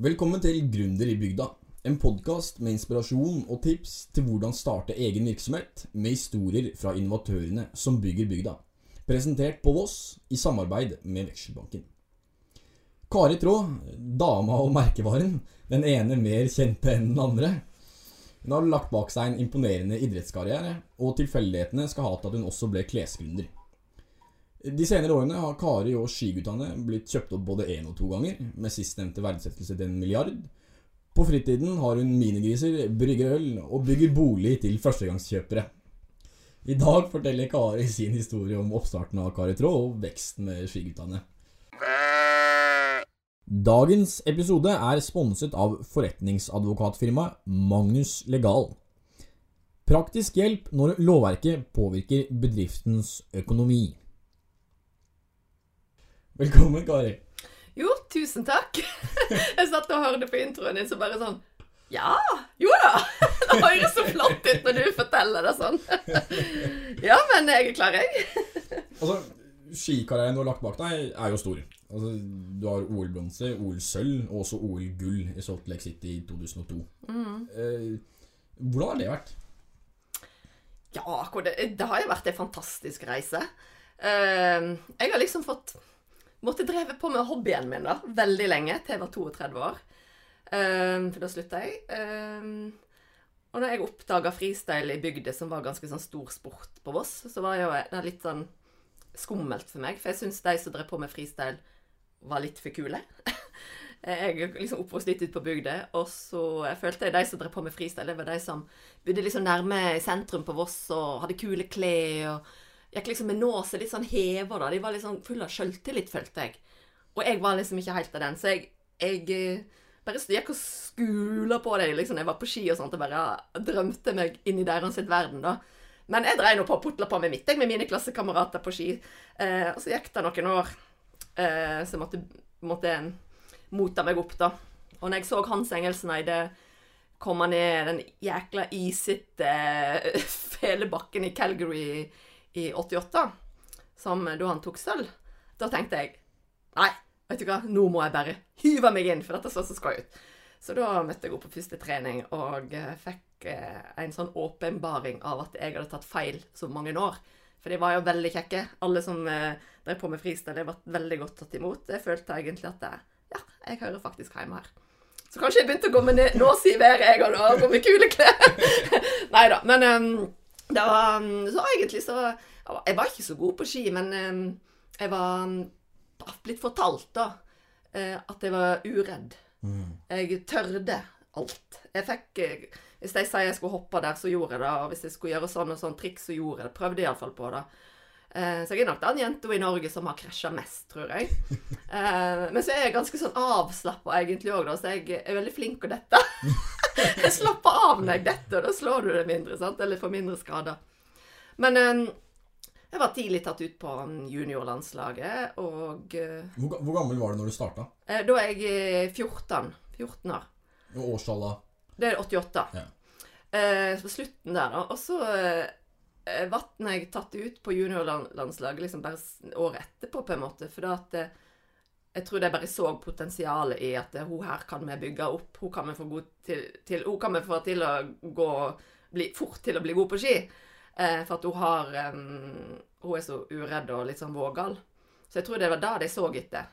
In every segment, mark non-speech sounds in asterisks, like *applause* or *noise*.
Velkommen til Gründer i bygda. En podkast med inspirasjon og tips til hvordan starte egen virksomhet, med historier fra innovatørene som bygger bygda. Presentert på Voss i samarbeid med Vekselbanken. Kari Traa, dama og merkevaren, den ene mer kjente enn den andre. Hun har lagt bak seg en imponerende idrettskarriere, og tilfeldighetene skal ha til at hun også ble klesgründer. De senere årene har Kari og skiguttene blitt kjøpt opp både én og to ganger, med sistnevnte verdsettelse til en milliard. På fritiden har hun minigriser, brygger øl og bygger bolig til førstegangskjøpere. I dag forteller Kari sin historie om oppstarten av Kari Traa og veksten med skiguttene. Dagens episode er sponset av forretningsadvokatfirmaet Magnus Legal. Praktisk hjelp når lovverket påvirker bedriftens økonomi. Velkommen, Kari. Jo, tusen takk. *laughs* Jeg satt og hørte på introen din, så bare sånn Ja, jo da. *laughs* Det høres så flott ut når du forteller det sånn. *laughs* Ja, men jeg er klar, jeg. Altså, Skikarrieren du har lagt bak deg, er jo stor. Altså, du har OL-bronse, OL-sølv og også OL-gull i Salt Lake City i 2002. Eh, hvordan har det vært? Ja, det, det har jo vært en fantastisk reise. Eh, jeg har liksom fått Måtte dreve på med hobbyen min da, veldig lenge, til jeg var 32 år. Um, for da slutta jeg. Um, og når jeg oppdaga freestyle i bygda, som var ganske sånn stor sport på Voss, så var jo det litt sånn skummelt for meg. For jeg syns de som drev på med freestyle, var litt for kule. *laughs* Jeg liksom oppvokst litt ute på bygda, og så jeg følte jeg de som drev på med freestyle, det var de som bodde liksom nærme sentrum på Voss og hadde kule klær og gikk liksom med nåse litt sånn heva, da. De var liksom fulle av sjøltillit, følte jeg. Og jeg var liksom ikke helt av den, så jeg, jeg eh, bare gikk og skula på dem liksom, jeg var på ski og sånt, og bare drømte meg inn i deres verden, da. Men jeg dreiv nå på og putla på med mitt, jeg, med mine klassekamerater på ski. Eh, og så gikk det noen år, eh, så jeg måtte, måtte mota meg opp, da. Og når jeg så Hans Engelseneide komme ned den jækla isete *laughs* fele felebakken i Calgary i 88, som da han tok sølv, da tenkte jeg Nei, vet du hva, nå må jeg bare hyve meg inn, for dette så så skøy ut. Så da møtte jeg opp på første trening og eh, fikk eh, en sånn åpenbaring av at jeg hadde tatt feil så mange år. For de var jo veldig kjekke. Alle som eh, drev på med freestyle, de ble veldig godt tatt imot. Jeg følte egentlig at jeg, ja, jeg hører faktisk hjemme her. Så kanskje jeg begynte å gå med ned- nåsiværet, jeg og og gå med kule klær. *laughs* Nei da. Men um, det var um, Så egentlig så Jeg var ikke så god på ski, men um, jeg var um, blitt fortalt, da, eh, at jeg var uredd. Jeg tørde alt. Jeg fikk eh, Hvis de sier jeg skulle hoppe der, så gjorde jeg det. Og hvis jeg skulle gjøre sånn og sånn triks, så gjorde jeg det. Prøvde iallfall på det. Eh, Så jeg er nok den jenta i Norge som har krasja mest, tror jeg. *laughs* Men så er jeg ganske sånn avslappa egentlig òg, da, så jeg er veldig flink å dette. *laughs* *laughs* Jeg slapper av når jeg detter, og da slår du det mindre, sant? eller får mindre skader. Men eh, jeg var tidlig tatt ut på juniorlandslaget, og eh, Hvor, hvor gammel var du når du starta? eh, da er jeg eh, 14. 14 år. Og årstallet? Det er 88. Ja. På slutten der, da. Og så ble jeg tatt ut på juniorlandslaget liksom bare året etterpå, på en måte. For da at jeg tror de bare så potensialet i at hun her kan vi bygge opp. Hun kan vi få, til, til, hun kan vi få til å gå bli, fort til å bli god på ski. Eh, for at hun har um, Hun er så uredd og litt sånn vågal. Så jeg tror det var da de så etter.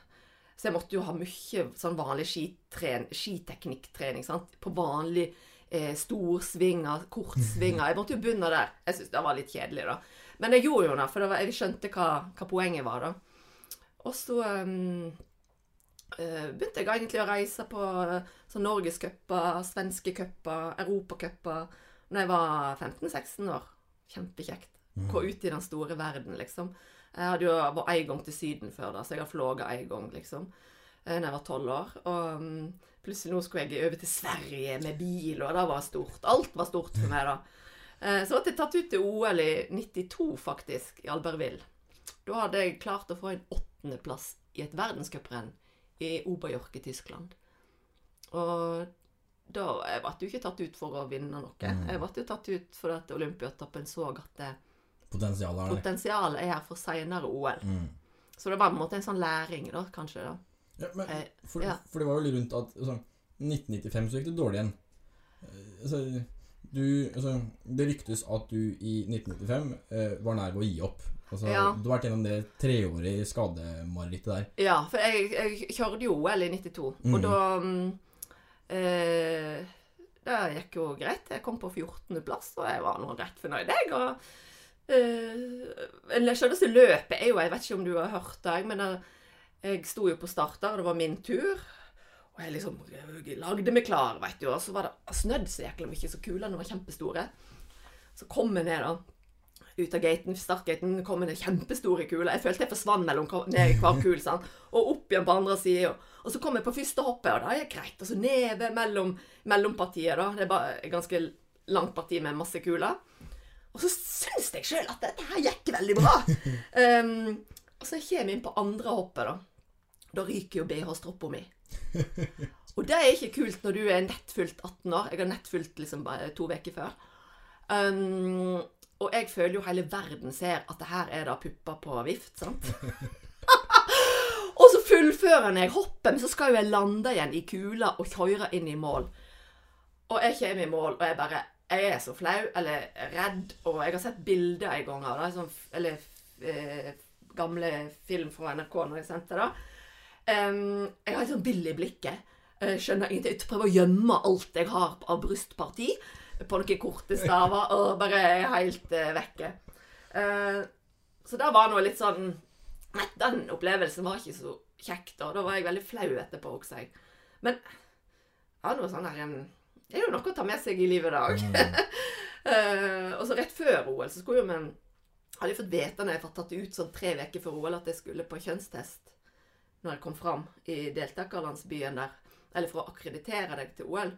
Så jeg måtte jo ha mye sånn vanlig skiteknikktrening. På vanlig eh, storsvinger, kortsvinger. Jeg måtte jo begynne der. Jeg syntes det var litt kjedelig, da. Men jeg gjorde jo det, for jeg skjønte hva, hva poenget var, da. Og så um, begynte jeg egentlig å reise på uh, sånn norgescuper, svenske cuper, europacuper når jeg var 15-16 år. Kjempekjekt. Gå ut i den store verden, liksom. Jeg hadde jo vært en gang til Syden før, da, så jeg har flåget en gang, liksom. Da Når jeg var tolv år. Og um, plutselig nå skulle jeg over til Sverige med bil, og det var stort. Alt var stort for meg, da. Eh, Så ble jeg tatt ut til OL i 92, faktisk, i Albertville. Da hadde jeg klart å få en åttendeplass i et verdenscuprenn i Oberjork i Tyskland. Og da jeg ble jo ikke tatt ut for å vinne noe. Jeg ble jo tatt ut fordi at Olympiatoppen så at det, Potensialet er potensialet er her for seinere OL. Mm. Så det var på en måte en sånn læring, da, kanskje. da. Ja, men, Eh, for, ja. for det var jo litt rundt at sånn, 1995 så gikk det dårlig igjen. Eh, Altså, du, altså, det ryktes at du i 1995 eh, var nær ved å gi opp. Altså, Ja. Du har vært gjennom det treårige skademarerittet der. Ja, for jeg, jeg kjørte jo OL i 92, mm. og da mm, eh, Det gikk jo greit. Jeg kom på 14.-plass, og jeg var nå rett fornøyd, jeg. Og eh, skjønneste løpet er jo Jeg vet ikke om du har hørt det, men jeg, jeg sto jo på start der, og det var min tur. Og jeg liksom lagde meg klar, vet du, og så var det snødd så jækla mye, så kulene var kjempestore. Så kom jeg ned, da ut av gaten, startgaten kom det kjempestore kuler. Jeg følte jeg forsvant mellom ned i hver kul, sant? og opp igjen på andre sida. Og så kom jeg på første hoppet, og da det greit. Og så nede mellom mellompartiet, da. Det er bare et ganske langt parti med masse kuler. Og så syns jeg sjøl at dette her gikk veldig bra. um, *laughs* og så kommer jeg inn på andre hoppet, da. Da ryker jo BH-stroppa mi. Og det er ikke kult når du er nettfylt 18 år. Jeg har nettfylt liksom bare to uker før. Um, og jeg føler jo hele verden ser at det her er da pupper på vift, sant? *laughs* og så fullfører jeg hoppet, men så skal jo jeg lande igjen i kula og kjøre inn i mål. Og jeg kommer i mål, og jeg bare Jeg er så flau, eller redd, og jeg har sett bilder en gang av det, sånn, eller eh, gamle film fra NRK når jeg sendte det. Um, jeg har et sånn billig blikke. blikket. Jeg skjønner ingenting. Jeg prøver å gjemme alt jeg har av brystparti på noen korte staver, og bare er helt uh, vekke. Uh, så det var noe litt sånn den opplevelsen var ikke så kjekk, da. Da var jeg veldig flau etterpå, også, jeg. Men ja, noe sånn her en Det er jo noe å ta med seg i livet i dag. uh, *laughs* og så rett før OL så skulle jo vi Hadde jeg fått vite når jeg var tatt ut sånn tre uker før OL, at jeg skulle på kjønnstest når jeg kom fram i deltakerlandsbyen der. Eller for å akkreditere deg til OL.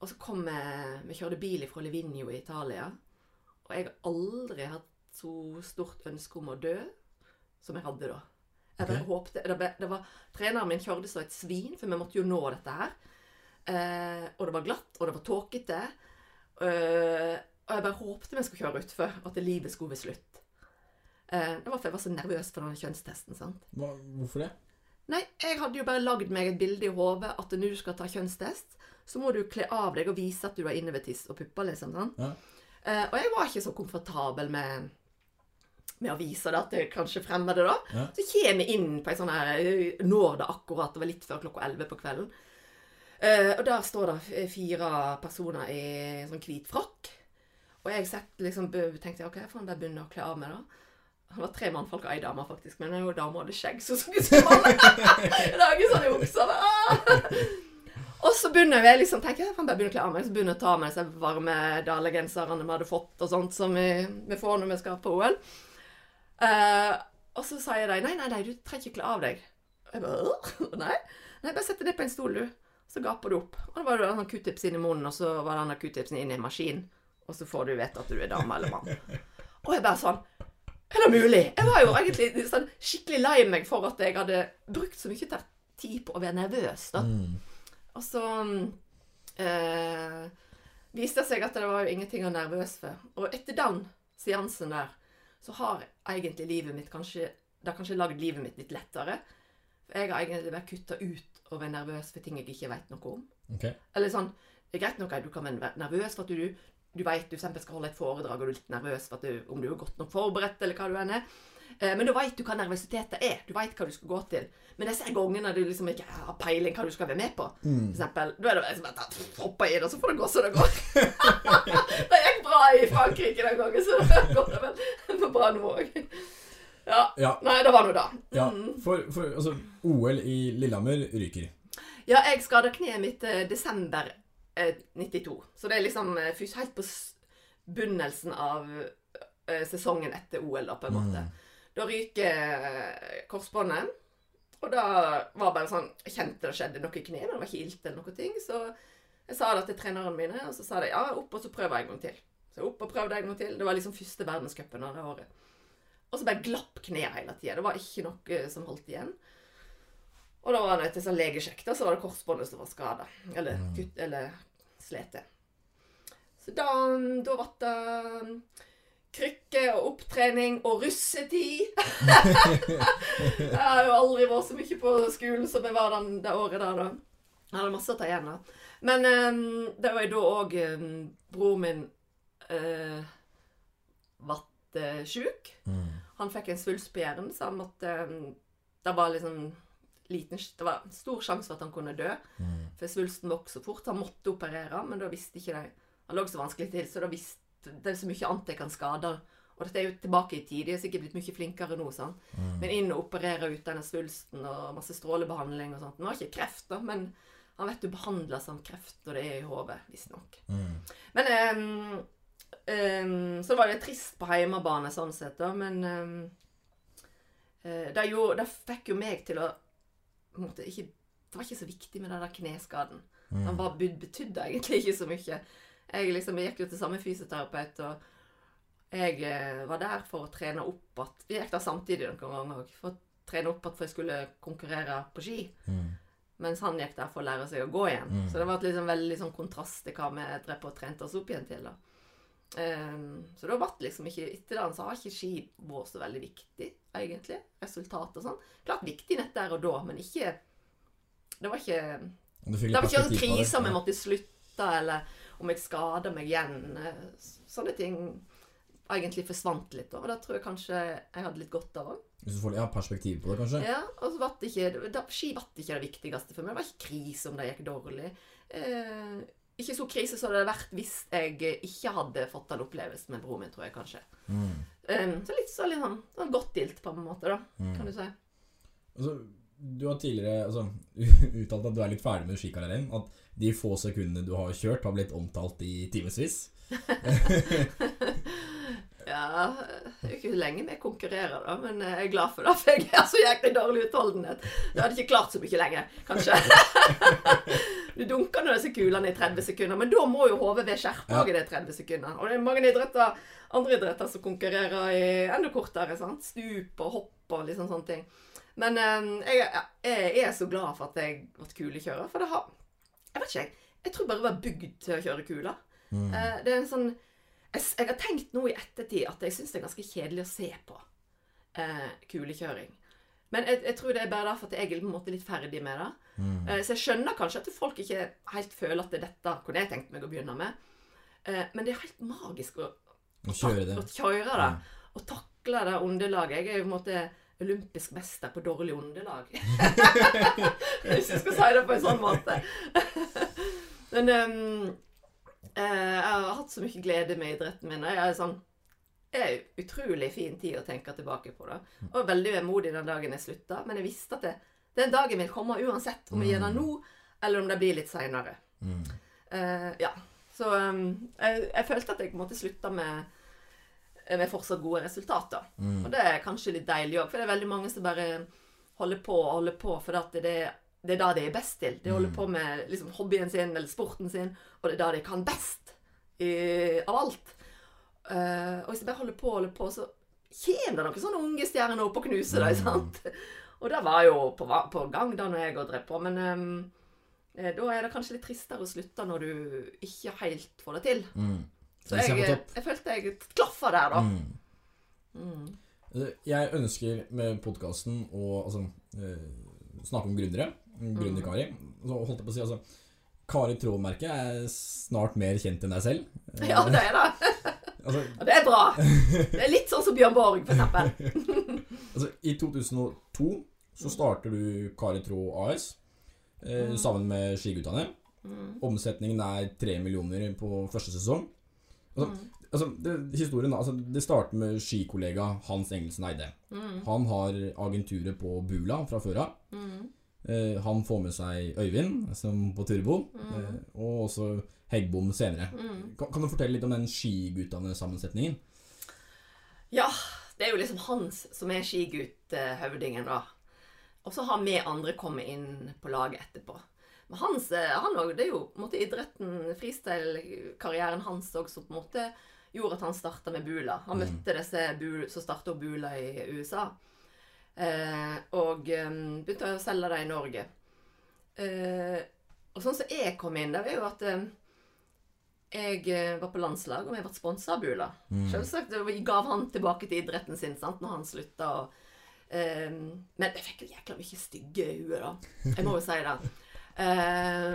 Og så kom jeg Vi kjørte bil fra Livigno i Italia. Og jeg har aldri hatt så stort ønske om å dø som jeg hadde da. Jeg bare okay. håpte det, ble, det var, Treneren min kjørte så et svin, for vi måtte jo nå dette her. Eh, og det var glatt, og det var tåkete. Eh, og jeg bare håpte vi skulle kjøre utfor, at livet skulle bli slutt. Eh, det var for jeg var så nervøs for denne kjønnstesten. sant? Hva, hvorfor det? Nei, jeg hadde jo bare lagd meg et bilde i hodet at når du skal ta kjønnstest, så må du kle av deg og vise at du har innovertiss og pupper, liksom. sant? Ja. Eh, og jeg var ikke så komfortabel med, med å vise det jeg kanskje fremmede, da. Ja. Så kommer jeg inn på en sånn her eh, Når det akkurat, det var litt før klokka 11 på kvelden. Eh, og der står det fire personer i sånn hvit frakk. Og jeg sett, liksom, tenkte ok, jeg får bare begynne å kle av meg, da. Det var tre mannfolk og ei dame, faktisk. Men hun dama hadde skjegg, så så ut som. *laughs* Det ikke sånn i buksa. ah! Og så begynner jeg liksom tenker, jeg kan bare begynne å av meg. Så begynner jeg å ta med disse varme dalegenserne vi hadde fått, og sånt som vi, vi får når vi skal på OL. Uh, og så sier de nei, nei, nei, du trenger ikke kle av deg. Jeg bare nei. nei, bare sett deg på en stol, du. Så gaper du opp. Og da var det denne q-tips inn i munnen, og så var denne q-tipsen inn i en maskin. Og så får du vite at du er dame eller mann. Og jeg bare sånn Er det mulig? Jeg var jo egentlig sånn skikkelig lei meg for at jeg hadde brukt så mye tid på å være nervøs, da. Mm. Og så eh, viste det seg at det var jo ingenting å være nervøs for. Og etter den seansen der, så har egentlig livet mitt kanskje Det har kanskje lagd livet mitt litt lettere. For jeg har egentlig vært kutta ut å være nervøs for ting jeg ikke vet noe om. Okay. Eller sånn Det er greit nok at du kan være nervøs for at du, du vet du eksempel skal holde et foredrag, og du er litt nervøs for du, om du er godt nok forberedt, eller hva du enn er. Eh, Men da veit du hva nervøsitet er. Du veit hva du skal gå til. Men disse gangene du liksom ikke har peiling hva du skal være med på, Mm. for eksempel, da er det liksom at hopper i det, og så får det gå som det går. *laughs* det gikk bra i Frankrike den gangen, så da *laughs* går det vel bra nå òg. Ja. Ja, Nei, det var nå ja. Mm. For, for altså, OL i Lillehammer ryker. Ja, jeg skada kneet mitt eh, desember 92. Så det er liksom eh, helt på begynnelsen av eh, sesongen etter OL, da, på en måte. Da ryker eh, korsbåndet. Og da var bare sånn Jeg kjente det skjedde noe i kneet, men det var ikke ilt eller noe ting. Så jeg sa det til trenerne mine, og så sa de ja, opp og så prøver jeg en gang til. Så opp og prøvde en gang til. Det var liksom første verdenscupen av det året. Og så bare glapp kneet hele tida. Det var ikke noe som holdt igjen. Og da var han etter sånn legesjekk, da, så var det korsbåndet som var skada. Eller, Mm. kutt, eller slete. Så da, da ble det krykke og opptrening og russetid. *laughs* jeg har jo aldri vært så mye på skolen som jeg var den, det året der, da. Jeg hadde masse å ta igjen, da. Men um, det var jo da òg um, broren min eh, ble uh, sjuk. Mm. Han fikk en svulst på hjernen, så han måtte um, Det var liksom liten Det var stor sjanse for at han kunne dø. Mm. For svulsten vokste fort. Han måtte operere, men da visste ikke de Han lå så vanskelig til, så da visste Det er så mye annet jeg kan skade. Og dette er jo tilbake i tid. De er sikkert blitt mye flinkere nå. sånn. Mm. Men inn og operere ut denne svulsten og masse strålebehandling og sånt. Nå har ikke kreft, da, men han vet du behandler som kreft når det er i hodet, visstnok. Mm. Men um, um, Så var det trist på hjemmebane sånn sett, da, men eh, det, gjorde, det fikk jo meg til å på en måte, ikke, Det var ikke så viktig med den der kneskaden. Mm. Den var, betydde egentlig ikke så mye. Jeg liksom, jeg gikk jo til samme fysioterapeut, og jeg eh, var der for å trene opp at Vi gikk der samtidig noen ganger òg. For å trene opp at for jeg skulle konkurrere på ski. Mm. Mens han gikk der for å lære seg å gå igjen. Mm. Så det var et liksom veldig sånn kontrast til hva vi drev på og trente oss opp igjen til. da. Ehm, så da ble det liksom ikke Etter det så har ikke ski vært så veldig viktig, egentlig. Resultat og sånn. Klart viktig nett der og da, men ikke Det var ikke Det var ikke en krise om jeg måtte slutte, eller om jeg skada meg igjen. Eh, Sånne ting egentlig forsvant litt. Og det tror jeg kanskje jeg hadde litt godt av òg. Hvis du får ja, perspektiv på det, kanskje. Ja, og så ble det ikke da, Ski ble ikke det viktigste for meg. Det var ikke krise om det gikk dårlig. Eh, ikke så krise som det hadde vært hvis jeg ikke hadde fått den opplevelsen med broren min, tror jeg kanskje. Mm. Um, så litt så litt sånn, sånn godtgilt på en måte, da, Mm. kan du si. Altså, du har tidligere altså, *laughs* uttalt at du er litt ferdig med skikarrieren. At de få sekundene du har kjørt, har blitt omtalt i timevis. *laughs* Ja, det er ikke lenge vi konkurrerer, da, men jeg er glad for det, for jeg har så jæklig dårlig utholdenhet. Jeg hadde ikke klart så mye lenger, kanskje. *laughs* Du dunker nå disse kulene i 30 sekunder, men da må jo hodet skjerpe skjerpa Ja. i de 30 sekundene. Og det er mange idretter, andre idretter som konkurrerer i enda kortere. sant? Stup og hopp og liksom sånne ting. Men eh, jeg, jeg er så glad for at jeg ble kulekjører, for det har Jeg vet ikke, jeg. Jeg tror bare jeg var bygd til å kjøre kuler. Mm. Eh, det er en sånn jeg, jeg har tenkt nå i ettertid at jeg syns det er ganske kjedelig å se på eh, kulekjøring. Men jeg, jeg tror det er bare derfor at jeg er på en måte litt ferdig med det. Mm. Eh, så jeg skjønner kanskje at folk ikke helt føler at det er dette kunne jeg tenkt meg å begynne med. Eh, men det er helt magisk å, Å kjøre det. å kjøre det. Og takle det underlaget. Jeg er jo på en måte olympisk mester på dårlig underlag. *laughs* Hvis jeg skal si det på en sånn måte. Men um, jeg har hatt så mye glede med idretten min. Jeg er sånn det er en utrolig fin tid å tenke tilbake på. det. Og veldig vemodig den dagen jeg slutta, men jeg visste at det, den dagen vil komme uansett om vi gjør det nå, eller om det blir litt seinere. Mm. Uh, ja. Så um, jeg, jeg følte at jeg måtte slutte med, med fortsatt gode resultater. Mm. Og det er kanskje litt deilig òg, for det er veldig mange som bare holder på og holder på fordi det, det er det de er best til. De holder Mm. på med liksom, hobbyen sin eller sporten sin, og det er det de kan best i, av alt. Uh, og hvis de bare holder på og holder på, så kommer det noen sånne unge stjerner opp og knuser dem. Mm. sant? Og det var jo på, på gang da når jeg drev på, men eh, da er det kanskje litt tristere å slutte når du ikke helt får det til. Mm. Så jeg jeg, jeg følte jeg klaffa der, da. Mm. Mm. Altså, Jeg ønsker med podkasten å altså, eh, snakke om gründere. Gründerkari. Så holdt jeg på å si altså Kari Trådmerke er snart mer kjent enn deg selv. Eh, *laughs* Ja, det er det. altså, det er bra. Det er litt sånn som Bjørn Borg, for eksempel. *laughs* altså, I 2002 så starter du Kari Tråd AS eh, sammen med Skiguttene. Mm. Omsetningen er 3 millioner på første sesong. Altså, Mm. altså, det, historien altså, det starter med skikollega Hans Engelsen Eide. Mm. Han har agenturet på Bula fra før av. Mm. Eh, han får med seg Øyvind, som på Turbo, eh, og også Heggbom senere. Mm. Kan, kan du fortelle litt om den skiguttene-sammensetningen? Ja, det er jo liksom Hans som er skigutt-høvdingen, da. Og så har vi andre kommet inn på laget etterpå. Men Hans, eh, han også, det er jo på en måte idretten, freestyle-karrieren hans òg, som på en måte gjorde at han starta med Bula. Han Mm. møtte disse bul som starta Bula i USA. Eh, og eh, begynte å selge det i Norge. Eh, og sånn som jeg kom inn, det var jo at eh, jeg eh, var på landslag, og vi ble sponsa av Bula. Mm. Selvsagt Vi gav han tilbake til idretten sin sant, når han slutta. Og, um, men jeg fikk jo jækla mye stygge huer, da. Jeg må jo si det. Uh,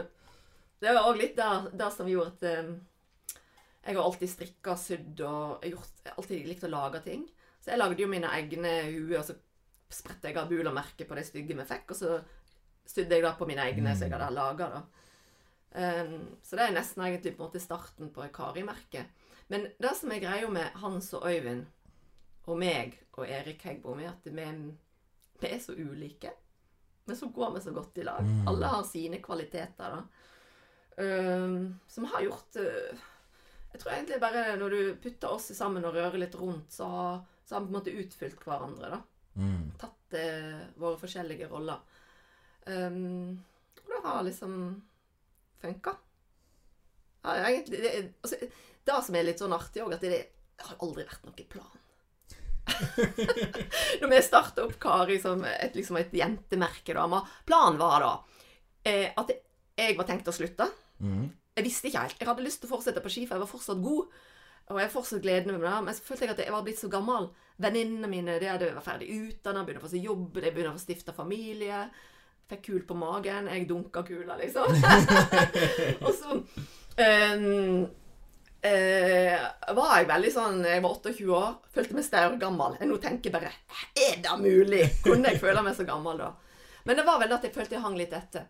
det var òg litt det, det som gjorde at um, jeg har alltid strikka, sydd og gjort, alltid likt å lage ting. Så jeg lagde jo mine egne huer, og så spredte jeg av Bula-merket på de stygge vi fikk, og så sydde jeg da på mine egne som jeg hadde laga. Um, så det er nesten egentlig på en måte starten på et Kari-merke. Men det som er greia med Hans og Øyvind, og meg og Erik Heggbom, er at vi, vi er så ulike. Men så går vi så godt i lag. Mm. Alle har sine kvaliteter, da. Um, som har gjort uh, Jeg tror egentlig bare når du putter oss sammen og rører litt rundt, så så har vi på en måte utfylt hverandre, da. Mm. Tatt uh, våre forskjellige roller. Um, og det har liksom funka. Ja, egentlig det, altså, det som er litt sånn artig òg, at det, det har aldri vært noen plan. *laughs* Når vi starta opp Kari som et, liksom et jentemerke, da Planen var da eh, at jeg var tenkt å slutte. Mm. Jeg visste ikke helt. Jeg hadde lyst til å fortsette på ski, for jeg var fortsatt god. Og jeg fortsatt gledende med det. Men så følte jeg at jeg var blitt så gammel. Venninnene mine de hadde vært ferdig utdanna, begynte å få seg jobb, de begynte å få stifte familie. Fikk kul på magen. Jeg dunka kula, liksom. *laughs* og så eh, var jeg veldig sånn Jeg var 28 år, følte meg staurgammel. Jeg nå tenker bare Er det mulig? Kunne jeg føle meg så gammel da? Men det var vel at jeg følte jeg hang litt etter.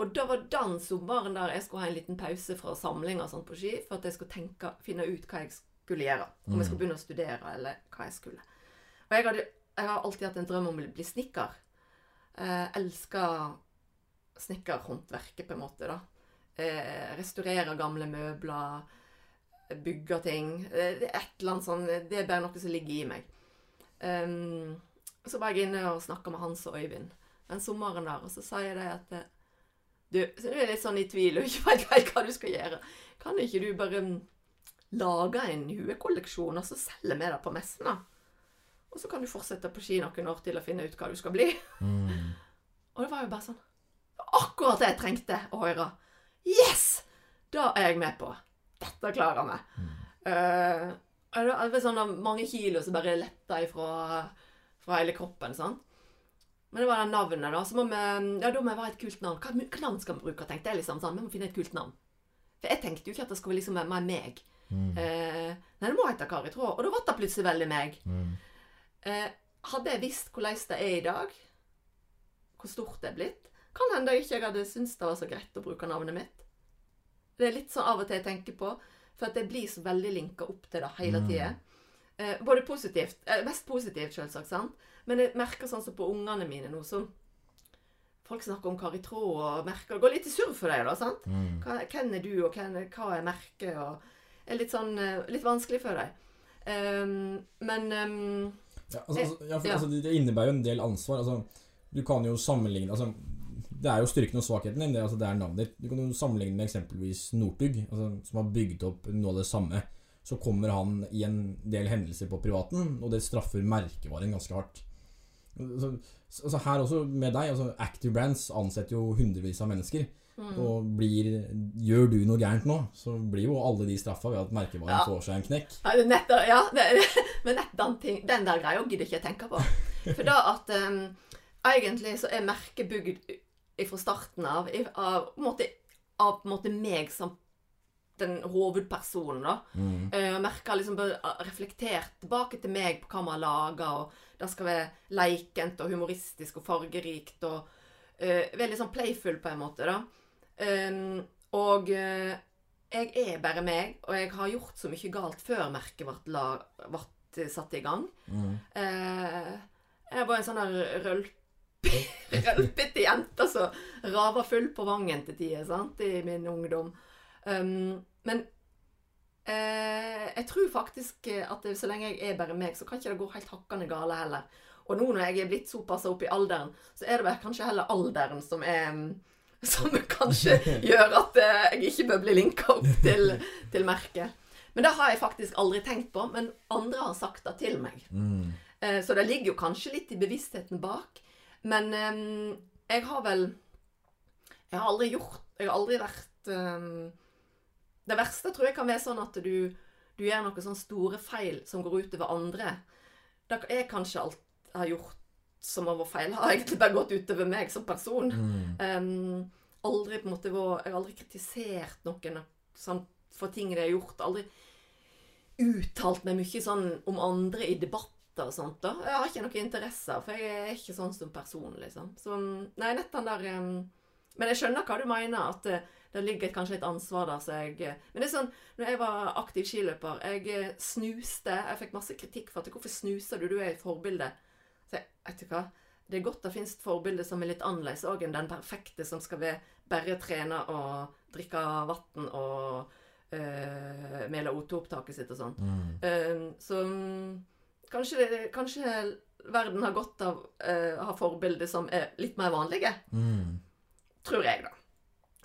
Og da var den sommeren der jeg skulle ha en liten pause fra samling og sånt på ski, for at jeg skulle tenke, finne ut hva jeg skulle gjøre. Om jeg skulle begynne å studere, eller hva jeg skulle. Og jeg, hadde, jeg har alltid hatt en drøm om å bli snekker. Eh, elsker snekkerhåndverket, på en måte, da. Eh, restaurerer gamle møbler, bygger ting. Eh, det er et eller annet sånn Det er bare noe som ligger i meg. Um, så var jeg inne og snakka med Hans og Øyvind den sommeren der, og så sa jeg det at eh, Du, så du er litt sånn i tvil og ikke helt hva du skal gjøre. Kan ikke du bare mm, lage en huekolleksjon, og så selge med det på messen, da? Og så kan du fortsette på ski noen år til å finne ut hva du skal bli. Mm. *laughs* Og det var jo bare sånn Akkurat det jeg trengte å høre. Yes! Da er jeg med på. Dette klarer vi. Mm. Uh, det var sånn at mange kilo som bare letta ifra fra hele kroppen. sånn. Men det var det navnet, da. Så må vi, ja, da må vi ha et kult navn. Hva, hva navn skal vi bruke? tenkte jeg liksom sånn. Vi må finne et kult navn. For jeg tenkte jo ikke at det skulle liksom være meg. Mm. Uh, nei, det må hete Kari Traa. Og da ble det plutselig veldig meg. Mm. Eh, hadde jeg visst hvordan det er i dag, hvor stort det er blitt, kan hende jeg ikke hadde syntes det var så greit å bruke navnet mitt. Det er litt sånn av og til jeg tenker på, for at jeg blir så veldig linka opp til det hele Mm. tida. Eh, både positivt eh, Mest positivt, selvsagt, sant? Men jeg merker sånn som på ungene mine nå, som Folk snakker om Kari Traa og merker Det går litt i surr for deg, da, sant? Mm. Hva, hvem er du, og hvem, hva er merket? Og er litt sånn eh, Litt vanskelig for deg. Um, men ehm, Ja, altså, altså, ja, for, Ja. altså, det, innebærer jo en del ansvar. Altså, du kan jo sammenligne altså, Det er jo styrken og svakheten din. Det, altså, det er navnet ditt. Du kan jo sammenligne med eksempelvis Northug, altså, som har bygd opp noe av det samme. Så kommer han i en del hendelser på privaten, og det straffer merkevaren ganske hardt. Her også med deg, altså, Active Brands ansetter jo hundrevis av mennesker. Mm. Og blir, gjør du noe gærent nå, så blir jo alle de straffa ved at merkevaren Ja. får seg en knekk. Ja, nett, ja det, *laughs* men nett den, ting, den der greia gidder ikke jeg tenke på. For da at um, Egentlig så er merket bygd fra starten av av, måte, av måte meg som den hovedpersonen, da. Mm. Uh, merket har liksom reflektert tilbake til meg på hva vi har laga, og det skal være leikent og humoristisk og fargerikt og uh, veldig sånn playful på en måte, da. Um, og uh, jeg er bare meg, og jeg har gjort så mye galt før merket ble, ble satt i gang. Mm. Uh, jeg var en sånn der rølp, *laughs* rølpete jente som rava full på vangen til tider, sant, i min ungdom. Um, men uh, jeg tror faktisk at så lenge jeg er bare meg, så kan ikke det gå helt hakkende gale heller. Og nå når jeg er blitt såpass opp i alderen, så er det vel kanskje heller alderen som er som kanskje gjør at eh, jeg ikke bør bli linka opp til, til merket. Men det har jeg faktisk aldri tenkt på, men andre har sagt det til meg. Mm. Eh, Så det ligger jo kanskje litt i bevisstheten bak. Men eh, jeg har vel Jeg har aldri gjort Jeg har aldri vært Det verste tror jeg kan være sånn at du, du gjør noen sånne store feil som går utover andre. Det er kanskje alt jeg har gjort som har vært feil, har egentlig bare gått utover meg som person. Mm. Um, aldri på en måte vært Jeg har aldri kritisert noen sånn, for ting de har gjort. Aldri uttalt meg mye sånn om andre i debatter og sånt. da. Jeg har ikke noe interesse, for jeg er ikke sånn som person, liksom. Så nei, nett den der um, Men jeg skjønner hva du mener, at det, det ligger kanskje et ansvar der, så jeg Men det er sånn, når jeg var aktiv skiløper, jeg eh, snuste Jeg fikk masse kritikk for at Hvorfor snuser du? Du er et forbilde. Så jeg, vet du hva? Det er godt det finnes forbilder som er litt annerledes òg enn den perfekte som skal være bare trene og drikke vann og øh, mele O2-opptaket sitt og sånn. Mm. Uh, så um, kanskje, det, kanskje verden har godt av uh, å ha forbilder som er litt mer vanlige. Mm. Tror jeg, da.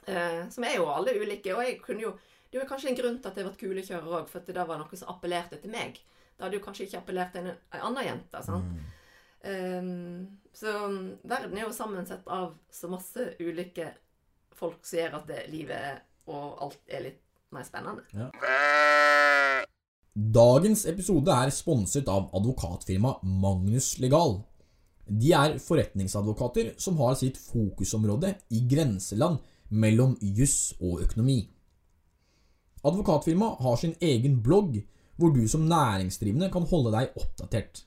Uh, som er jo alle ulike. Og jeg kunne jo Det jo kanskje en grunn til at jeg ble kulekjører òg, for at det var noe som appellerte til meg. Det hadde jo kanskje ikke appellert til en, en annen jente. sant? Mm. Um, så verden er jo sammensett av så masse ulike folk som gjør at det, livet og alt er litt mer spennende. Dagens episode er sponset av advokatfirmaet Magnus Legal. De er forretningsadvokater som har sitt fokusområde i grenseland mellom juss og økonomi. Advokatfirmaet har sin egen blogg, hvor du som næringsdrivende kan holde deg oppdatert.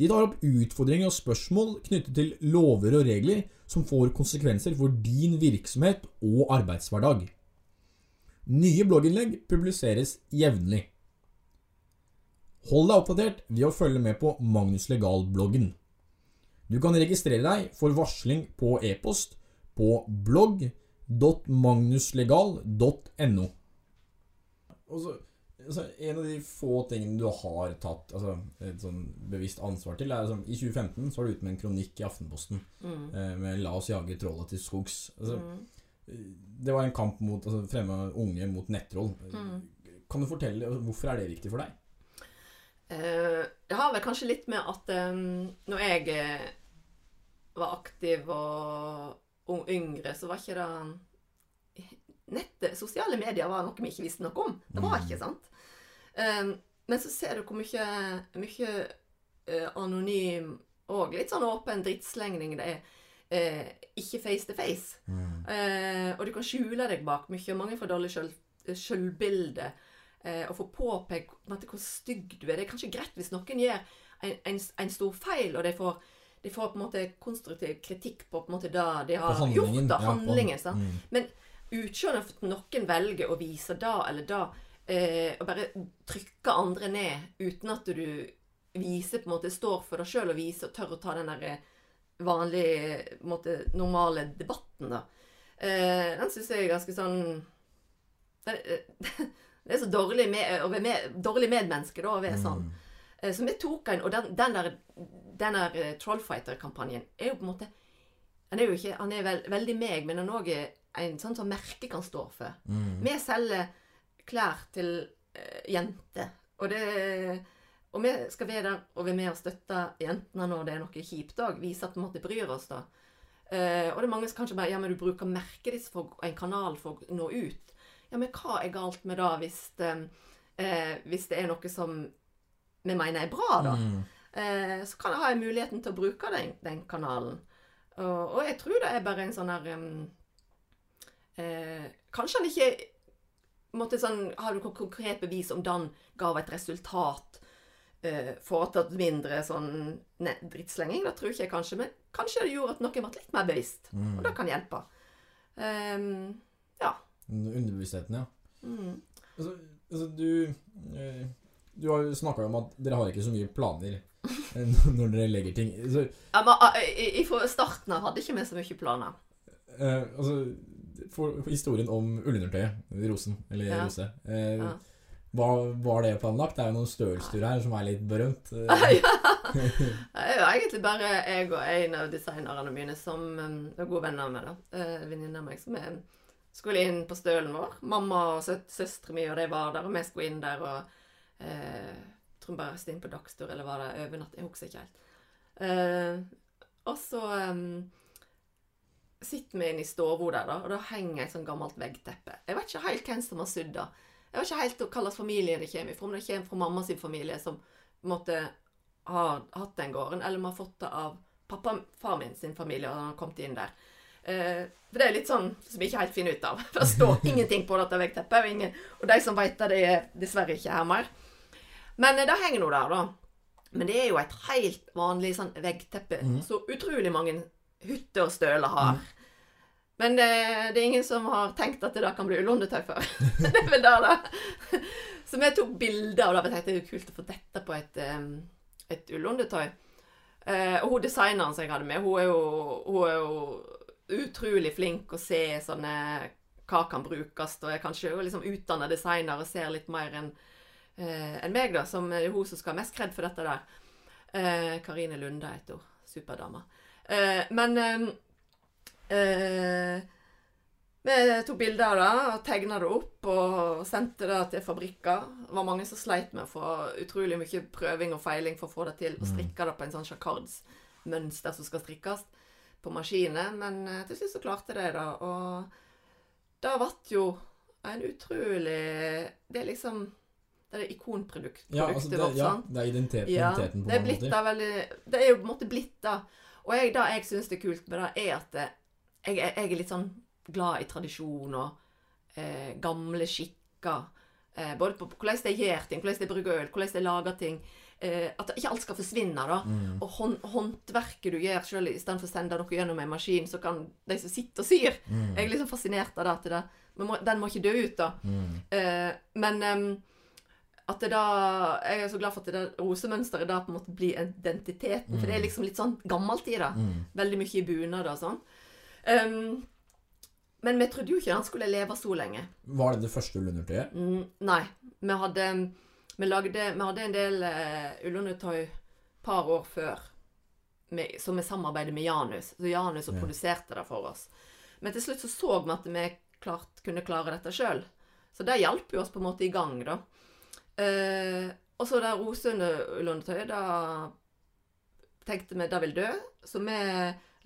De tar opp utfordringer og spørsmål knyttet til lover og regler som får konsekvenser for din virksomhet og arbeidshverdag. Nye blogginnlegg publiseres jevnlig. Hold deg oppdatert ved å følge med på Magnus Legal-bloggen. Du kan registrere deg for varsling på e-post på blogg.magnuslegal.no. Altså, En av de få tingene du har tatt altså, et sånn bevisst ansvar til, er liksom, I 2015 så var du ute med en kronikk i Aftenposten Mm. eh, med 'La oss jage trollet til skogs'. Altså, Mm. Det var en kamp mot altså, fremme unge mot nettroll. Mm. Kan du fortelle altså, hvorfor er det viktig for deg? Eh, det har vel kanskje litt med at um, når jeg eh, var aktiv og yngre, så var ikke det Nettet, sosiale medier var noe vi ikke visste noe om. Det var Mm. ikke sant. Um, men så ser du hvor mye, mye uh, anonym og litt sånn åpen drittslengning det er. eh, ikke face to face. Eh, og du kan skjule deg bak mye. Mange får dårlig sjølbilde. Eh, og får påpekt hvor stygg du er. Det er kanskje greit hvis noen gjør en, en, en stor feil, og de får, de får på en måte konstruktiv kritikk på, på en måte det de har gjort. da, ja, på-? Mm. Men for at noen velger å vise da eller da, eh, og bare trykke andre ned uten at du viser på en måte, står for deg sjøl og viser og tør å ta den der eh, vanlige, en måte, normale debatten, da. Eh, den syns jeg er ganske sånn det, *laughs* det er så dårlig, med, å være med, dårlig medmenneske, da, å være sånn. Mm. Eh, Så vi tok en, og den, den der, den der eh, Trollfighter-kampanjen er jo på en måte Han er jo ikke, han er veld, veldig meg, men han er òg en sånn som merket kan stå for. Mm. Vi selger klær til eh, jenter, og og vi skal være der og være med og støtte jentene når det er noe kjipt òg. Vise at vi måtte bryr oss, da. Eh, og det er mange som kanskje bare Ja, men du bruker merket ditt for en kanal for å nå ut. Ja, men hva er galt med det hvis, eh, eh, hvis det er noe som vi mener er bra, da? Mm. eh, så kan jeg ha muligheten til å bruke den, den kanalen. Og, og jeg tror det er bare en sånn her um, eh, Kanskje han ikke måtte sånn, Har du noe konkret bevis om den ga et resultat? Eh, foretatt mindre sånn ne- drittslenging? Det tror ikke jeg kanskje. Men kanskje det gjorde at noen ble litt mer bevisst. Mm. Og det kan hjelpe. Ehm, ja. Underbevisstheten, ja. Mm. Altså, altså du eh, Du har jo snakka om at dere har ikke så mye planer *laughs* eh, når dere legger ting så, Ja, men, ah, i, i, starten av hadde ikke vi så mye planer. eh, Altså for, historien om ullundertøyet, rosen, eller Ja. rose eh, Ja. Var, var det planlagt? Det er jo noen stølstuer her som er litt berømt. *laughs* ja. *laughs* Det er jo egentlig bare jeg og en av designerne mine som um, er gode venner med. da. Uh, Venninne av meg som er, skulle inn på stølen vår. Mamma og søstre søstera mi og de var der, og vi skulle inn der og eh, tror bare stod inn på dagstur, eller var det overnatt? Jeg husker ikke helt. Eh, og så um, sitter vi inne i stua der, da, og da henger et sånt gammelt veggteppe. Jeg vet ikke helt hvem som har sydd det. Jeg vet ikke helt hva slags familie det kommer fra, om det kommer fra mamma sin familie, som måtte ha hatt den gården, eller om vi har fått det av pappa, far min sin familie, og han har kommet inn der. Eh, for det er litt sånn som vi ikke helt finner ut av. *laughs* Det står ingenting på dette veggteppet. Og, ingen, og de som vet det, det er dessverre ikke her mer. Men eh, det henger nå der, da. Men det er jo et helt vanlig sånn veggteppe Mm. så utrolig mange hytter og støler har. Men det, det er ingen som har tenkt at det da kan bli ullundertøy før. *laughs* det er vel der, da. Så vi tok bilder og da tenkte jeg det er kult å få dette på et, et ullundertøy. Eh, og hun designeren som jeg hadde med, hun er jo, hun er jo utrolig flink å se sånne hva kan brukes, og er kanskje liksom utdanna designer og ser litt mer enn en meg, da, som er hun som skal ha mest kred for dette der. Eh, Karine Lunde heter hun. Superdame. Eh, men em, eh, vi tok bilder av det og tegna det opp og sendte det til fabrikker. Det var mange som sleit med å få utrolig mye prøving og feiling for å få det til. Og strikke det på en sånn sjakardsmønster som skal strikkes på maskiner. Men eh, til slutt så klarte de det, og det ble jo en utrolig Det er liksom Det er ikonprodukt, Ja, altså, det, vårt, ja, sant? det er identiteten, Ja, identiteten på det er blitt da veldig Det er jo på en måte blitt da. Og jeg, det jeg syns er kult med det, er at jeg, er- jeg er litt sånn glad i tradisjon og eh, gamle skikker. Eh, både på hvordan de gjør ting, hvordan de bruker øl, hvordan de lager ting. Eh, at ikke alt skal forsvinne. da. Mm. Og hånd, håndverket du gjør selv, istedenfor å sende noe gjennom en maskin, så kan de som sitter og syr Mm. Jeg er liksom fascinert av det. At det men må, den må ikke dø ut, da. Mm. Eh, men em, at det da Jeg er så glad for at det der rosemønsteret da på en måte blir identiteten. For det er liksom litt sånn gammelt i det. Mm. Veldig mye i bunad og sånn. Um, men vi trodde jo ikke han skulle leve så lenge. Var det det første ullundertøyet? Mm, nei. Vi hadde, vi, lagde, vi hadde en del uh, ullundertøy par år før med, som vi samarbeidet med Janus. Så Janus Ja. produserte det for oss. Men til slutt så så vi at vi klart, kunne klare dette sjøl. Så det hjalp jo oss på en måte i gang, da. Eh, og så det roseullundertøyet, da tenkte vi det vil dø. Så vi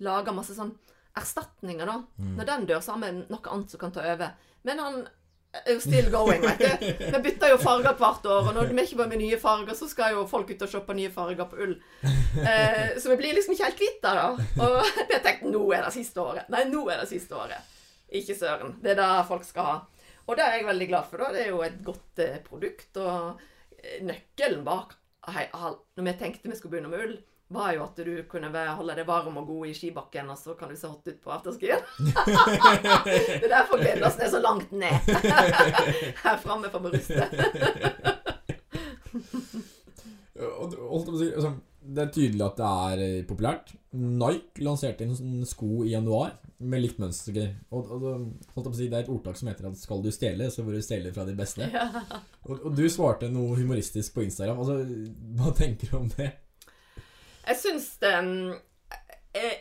laga masse sånn erstatninger, da. Mm. Når den dør, så har vi noe annet som kan ta over. Men han er jo still going, vet du. Vi bytter jo farger hvert år, og når vi ikke bare med nye farger, så skal jo folk ut og shoppe nye farger på ull. Eh, så vi blir liksom ikke helt kvitt det, da. Og *laughs* vi har tenkt nå er det siste året. Nei, nå er det siste året. Ikke søren. Det er det folk skal ha. Og det er jeg veldig glad for, da. Det er jo et godt eh, produkt. Og eh, nøkkelen bak hei, hal- Når vi tenkte vi skulle begynne med ull, var jo at du kunne holde deg varm og god i skibakken, og så kan du se hot ut på afterskien. *laughs* det er derfor Gledåsen er så langt ned. *laughs* Her framme får vi ruste. Og, holdt jeg det er tydelig at det er eh, populært. Nike lanserte en sko i januar med likt mønster. Og, og, å si, Det er et ordtak som heter at 'skal du stjele, så får du stjele fra de beste'. Ja. Og, og du svarte noe humoristisk på Instagram. Altså, Hva tenker du om det? Jeg syns det mm, Jeg,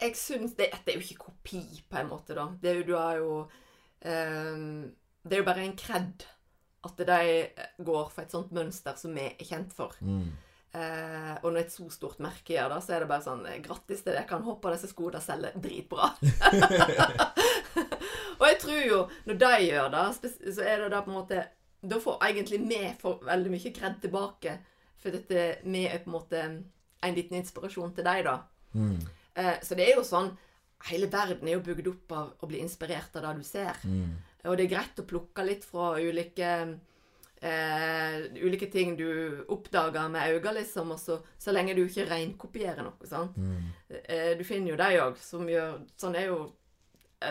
jeg syns det, det er jo ikke kopi, på en måte, da. Det er jo, du har jo um, Det er jo bare en kred at de går for et sånt mønster som vi er kjent for. Mm. Eh, og når et så stort merke gjør det, så er det bare sånn eh, Grattis til deg, Jeg kan håpe disse skoene selger dritbra. *laughs* og jeg tror jo, når de gjør det, så er det da på en måte Da får egentlig vi veldig mye kred tilbake. For dette vi er på en måte en liten inspirasjon til deg, da. Mm. Eh, så det er jo sånn Hele verden er jo bygd opp av å bli inspirert av det du ser. Mm. Og det er greit å plukke litt fra ulike eh, ulike ting du oppdager med øynene, liksom, og så, så lenge du ikke reinkopierer noe. sant? Mm. Eh, du finner jo deg òg, som gjør Sånn er jo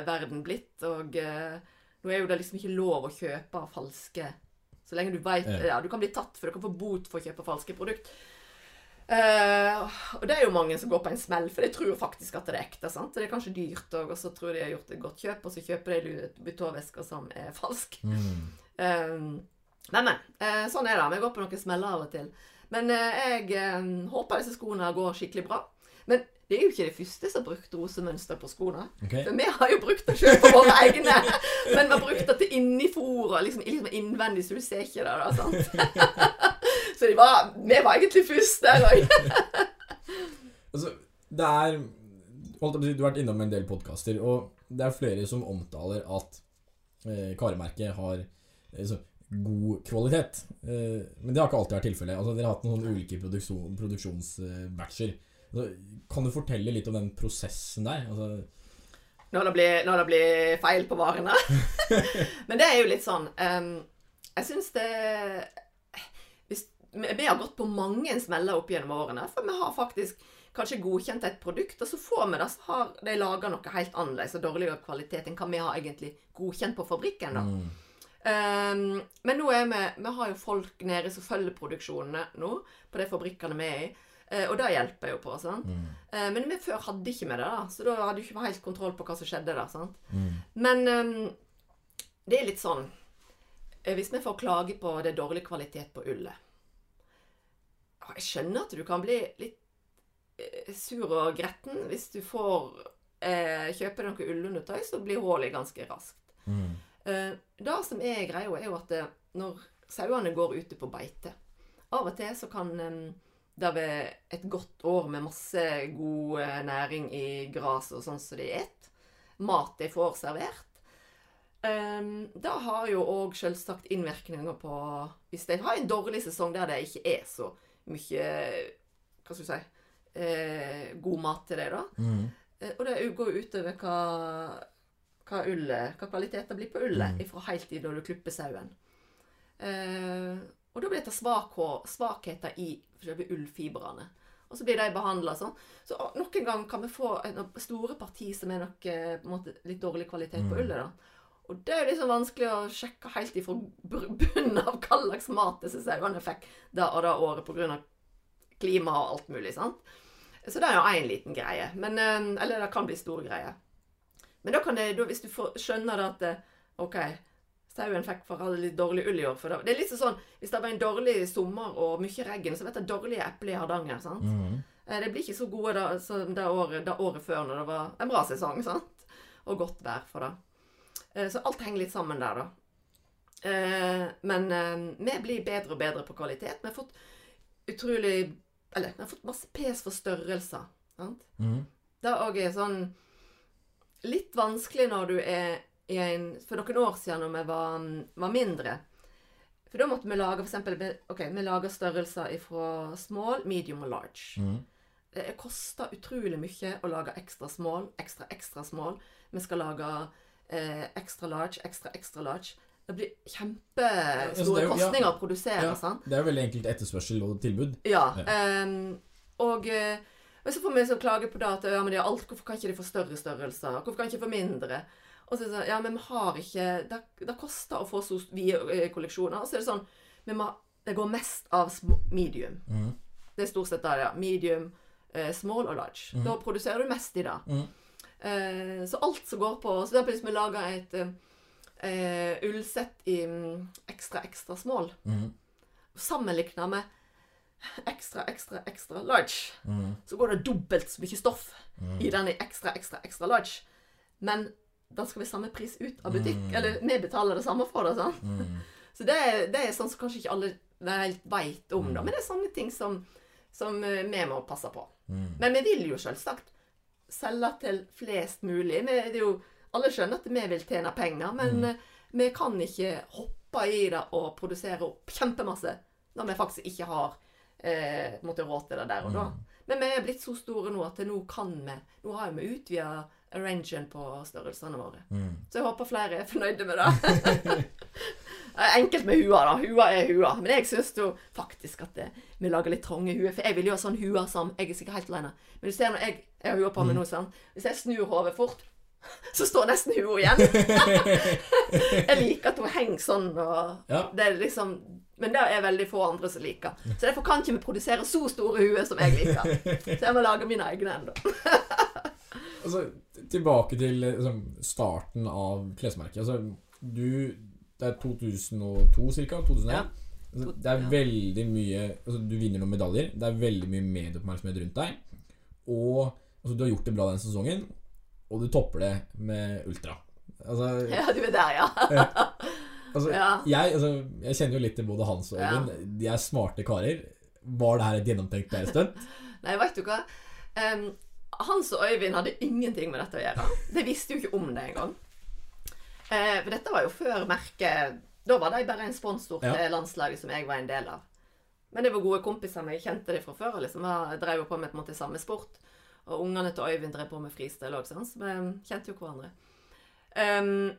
verden blitt. Og eh, nå er jo det liksom ikke lov å kjøpe falske Så lenge du veit Ja. ja. Du kan bli tatt for du kan få bot for å kjøpe falske produkt. Uh, og det er jo mange som går på en smell, for de tror faktisk at det er ekte. sant? Det er kanskje dyrt òg, og så tror de har gjort et godt kjøp, og så kjøper de Butårvesker som er falsk. Mm. Eh, men, men. eh, sånn er det. Vi går på noen smeller av og til. Men eh, jeg eh, håper disse skoene går skikkelig bra. Men det er jo ikke det første som har brukt rosemønster på skoene. Okay. For vi har jo brukt det sjøl på våre egne. Men vi har brukt det til inni fôret, liksom, liksom innvendig, så du ser ikke det. da, sant? *laughs* Så de var, vi var egentlig først der òg. *laughs* Altså, det er holdt på Du har vært innom en del podkaster, og det er flere som omtaler at eh, karemerket har eh, så, god kvalitet. Eh, men det har ikke alltid vært tilfellet. Altså, dere har hatt noen ulike produksjon, produksjonsbatcher. Altså, kan du fortelle litt om den prosessen der? Altså, når det blir, når det blir feil på varene. *laughs* Men det er jo litt sånn um, Jeg syns det hvis, vi, har gått på mange smeller opp gjennom årene, for vi har faktisk kanskje godkjent et produkt, og så får vi det, så har de laga noe helt annerledes og dårligere kvalitet enn hva vi har egentlig godkjent på fabrikken. da. Ehm, men nå er vi Vi har jo folk nede som følger produksjonene nå, på de fabrikkene vi er i. Uh, og det hjelper jo på. sant? Eh, men vi før hadde ikke med det, da, så da hadde vi ikke helt kontroll på hva som skjedde der. sant? Men um, det er litt sånn uh, Hvis vi får klage på det er dårlig kvalitet på ullet Jeg skjønner at du kan bli litt sur og gretten hvis du får kjøpe noe ullundertøy, så blir hullet ganske raskt. Eh, det som er greia, er jo at det, når sauene går ute på beite Av og til så kan eh, det være et godt år med masse god eh, næring i gras og sånn som de et, mat de får servert, Um, det har jo òg selvsagt innvirkninger på Hvis de har en dårlig sesong der det ikke er så mye Hva skal du si eh, god mat til dem, da. Mm. Eh, og det går jo utover hva, hva, ullet, hva kvaliteten blir på ullet fra helt til da du klipper sauen. Eh, og da blir det svak, svakheter i selve ullfibrene. Og så blir de behandla sånn. Så noen ganger kan vi få store parti som er nok eh, på måte litt dårlig kvalitet på ullet. da. Og det er jo liksom vanskelig å sjekke helt ifra bunnen av hva slags mat disse sauene fikk da og da året pga. klima og alt mulig. sant? Så det er jo én liten greie. Men, eh, eller det kan bli stor greie. Men da kan det, da, hvis du får, skjønner det at det, OK, sauen fikk for alle litt dårlig ull i år for det, det er litt sånn Hvis det var en dårlig sommer og mye regn, så vet jeg dårlige epler i Hardanger. sant? Mm. De Det blir ikke så gode da, som det året, det året før, når det var en bra sesong. sant? Og godt vær for det. Eh, Så alt henger litt sammen der, da. Eh, Men eh, vi blir bedre og bedre på kvalitet. Vi har fått utrolig Eller vi har fått masse pes for størrelser. sant? Mm. Det òg er sånn litt vanskelig når du er i en For noen år siden når vi var, var mindre. For da måtte vi lage for eksempel, Ok, vi lager størrelser fra small, medium og large. Mm. Det koster utrolig mye å lage ekstra small, ekstra ekstra small. Vi skal lage eh, ekstra large, ekstra ekstra large. Det blir Altså, kjempestore ja, kostninger ja. å produsere. Ja, sant? det er veldig enkelt etterspørsel og tilbud. Ja. Ja. Um, og, eh, og så får vi så klage på det at ja, men de har alt, hvorfor kan ikke de få større størrelser? Hvorfor kan de ikke få mindre? Og så er det sånn, ja, men vi har ikke Det, det koster å få så vide eh, kolleksjoner. Og så er det sånn vi må, Det går mest av medium. Mm. Det er stort sett det, ja. Medium, eh, small og large. Da produserer du mest i det. Mm. Eh, så alt som går på Så for eksempel hvis vi lager et eh, eh, ullsett i mm, ekstra, ekstra small, Mm. sammenligna med ekstra, ekstra, ekstra large, Mm. så går det dobbelt så mye stoff i den i ekstra, ekstra, ekstra large. Men da skal vi samme pris ut av butikk. Mm. Eller vi betaler det samme for det. sånn. Mm. Så det, er- det er sånn som kanskje ikke alle helt veit om, da. Men det er sånne ting som, som eh, vi må passe på. Mm. Men vi vil jo selvsagt selge til flest mulig. Vi, det er jo, alle skjønner at vi vil tjene penger, men eh, vi kan ikke hoppe i det og produsere opp kjempemasse når vi faktisk ikke har eh, måtte råd til det der og da. Men vi er blitt så store nå at nå kan vi Nå har vi utvida rangen på størrelsene våre. Mm. Så jeg håper flere er fornøyde med det. *laughs* Er Enkelt med hua, da. Hua er hua. Men jeg syns jo faktisk at det, vi lager litt trange huer. For jeg vil jo ha sånn hua som Jeg er sikkert helt alene. Men du ser når jeg, jeg har hua på meg nå, sånn. Hvis jeg snur hodet fort, så står nesten hua igjen. *laughs* *laughs* jeg liker at hun henger sånn og Ja. Det er liksom Men det er veldig få andre som liker. Så derfor kan ikke vi produsere så store huer som jeg liker. Så jeg må lage mine egne ennå. *laughs* Altså, tilbake til liksom, starten av klesmerket. Altså, du Det er 2002 ca. 2001. Ja. Altså, det er veldig mye altså, Du vinner noen medaljer. Det er veldig mye medieoppmerksomhet rundt deg. Og altså, du har gjort det bra den sesongen, og du topper det med ultra. Altså, Ja, du er der, ja. *laughs* altså, Ja. jeg, altså jeg kjenner jo litt til både Hans og Ja. Øyvind. De er smarte karer. Var det her et gjennomtenkt stunt? *laughs* Nei, vet du hva? Um, Hans og Øyvind hadde ingenting med dette å gjøre. De visste jo ikke om det engang. Uh, for dette var jo før merket Da var de bare en sponsor Ja. til landslaget som jeg var en del av. Men det var gode kompiser men jeg kjente dem fra før. liksom, Jeg drev jo på med på en måte samme sport. Og ungene til Øyvind drev på med fristil òg, så vi kjente jo hverandre. Um,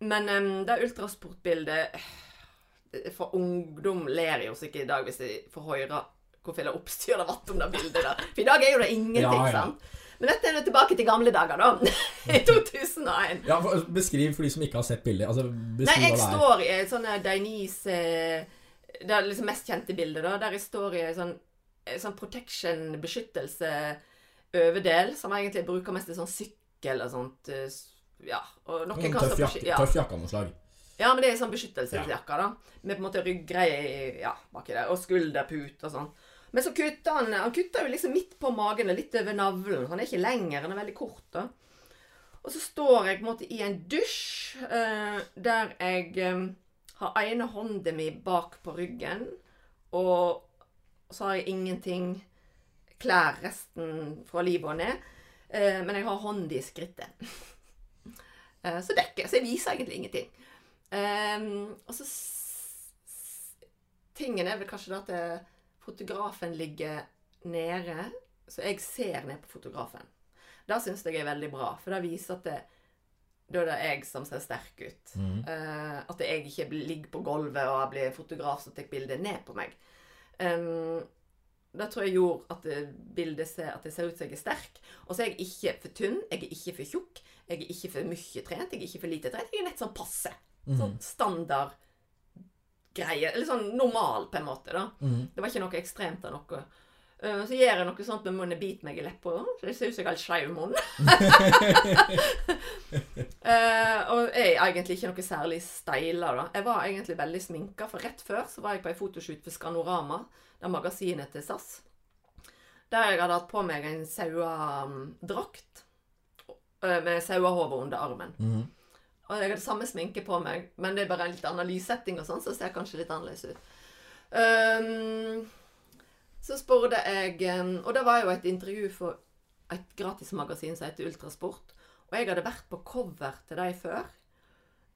men um, det ultrasportbildet eh, For ungdom ler jo sikkert i dag hvis de får høre hvor det oppstyr det vært om det bildet der. For i dag er jo det ingenting, Ja, ja. sant? Men dette er jo tilbake til gamle dager, da. *laughs* I 2001. Ja, for- Beskriv for de som ikke har sett bildet. Altså, Nei, jeg står i et sånn Dainese Det er liksom mest kjente bildet, da. Der jeg står i en sånn, sånn protection, beskyttelse, overdel, som jeg egentlig bruker mest i sånn sykkel og sånt. Ja. Og noen kan på ski- ja. av noe slag. ja, men det er sånn beskyttelsesjakke, da. Med på en måte ryggreie ja, baki der, og skulderpute og sånn. Men så kutter han Han kutter jo liksom midt på magen, og litt over navlen. Han er ikke lenger, han er veldig kort, da. Og så står jeg på en måte i en dusj eh, der jeg eh, har ene hånda mi bak på ryggen, og så har jeg ingenting klær resten fra livet og ned. Eh, men jeg har hånda i skrittet. *laughs* Eh, så dekker, jeg. så jeg viser egentlig ingenting. Ehm, og så Tingen er vel kanskje da at eh, fotografen ligger nede, så jeg ser ned på fotografen. Det syns jeg er veldig bra, for det viser at det, da er det jeg som ser sterk ut. Mm. Eh, at jeg ikke ligger på gulvet og blir fotograf som tar bildet ned på meg. Um, det tror jeg gjorde at bildet ser, at det ser ut som jeg er sterk. Og så er jeg ikke for tynn, jeg er ikke for tjukk, jeg er ikke for mye trent, jeg er ikke for lite trent. Jeg er nett sånn passe. Mhm. Sånn standard greie. Eller sånn normal, på en måte. da. Mhm. Det var ikke noe ekstremt av noe. Eh, Så gjør jeg noe sånt med munnen, biter meg i leppa, så det ser ut som jeg har skeiv munn. *laughs* Eh, og jeg er egentlig ikke noe særlig steila, da. Jeg var egentlig veldig sminka, for rett før så var jeg på ei fotoshoot for Skanorama, det magasinet til SAS. Der jeg hadde hatt på meg en sauedrakt eh, med sauehode under armen. Mhm. Og jeg hadde samme sminke på meg, men det er bare en litt annen lyssetting og sånn, så ser kanskje litt annerledes ut. Um, så spurte jeg ehm, Og det var jo et intervju for et gratismagasin som heter Ultrasport. Og jeg hadde vært på cover til dem før,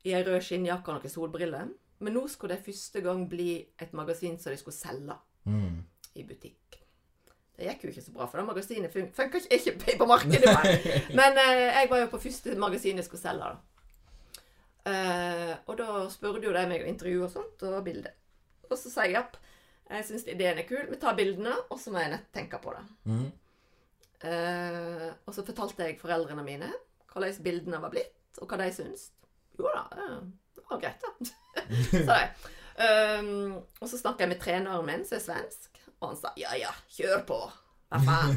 i ei rød skinnjakke og noen solbriller. Men nå skulle det første gang bli et magasin som de skulle selge mm. i butikk. Det gikk jo ikke så bra, for det magasinet fun funka ikke, ikke på markedet. *laughs* Men eh, jeg var jo på første magasin jeg skulle selge. da. Eh, og da spurte jo de meg om intervju og sånt, og bilde. Og så sa jeg japp, jeg syns ideen er kul, vi tar bildene, og så må jeg nett tenke på det. Mm. Eh, og så fortalte jeg foreldrene mine hvordan bildene var blitt, og hva de syns. Jo da, eh, det var greit, da. *laughs* sa de. Um, og så snakka jeg med treneren min, som er svensk, og han sa ja ja, kjør på. Hva faen?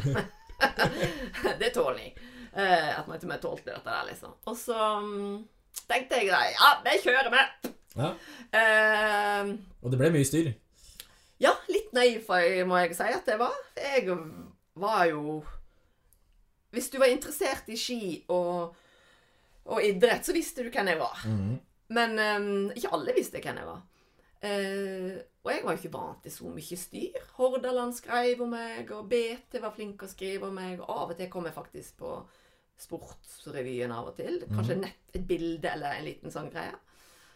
*laughs* det tåler jeg. Uh, at man ikke tålte dette der, liksom. Og så um, tenkte jeg da, ja, vi kjører med. Ja. Uh, Og det ble mye styr. ja, litt naiv må jeg si at det var. Jeg var jo Hvis du var interessert i ski og, og idrett, så visste du hvem jeg var. Mhm. Men um, ikke alle visste hvem jeg var. Eh, og jeg var jo ikke vant til så mye styr. Hordaland skrev om meg, og BT var flink å skrive om meg. Og av og til kom jeg faktisk på Sportsrevyen av og til. Kanskje nett et bilde eller en liten sånn greie.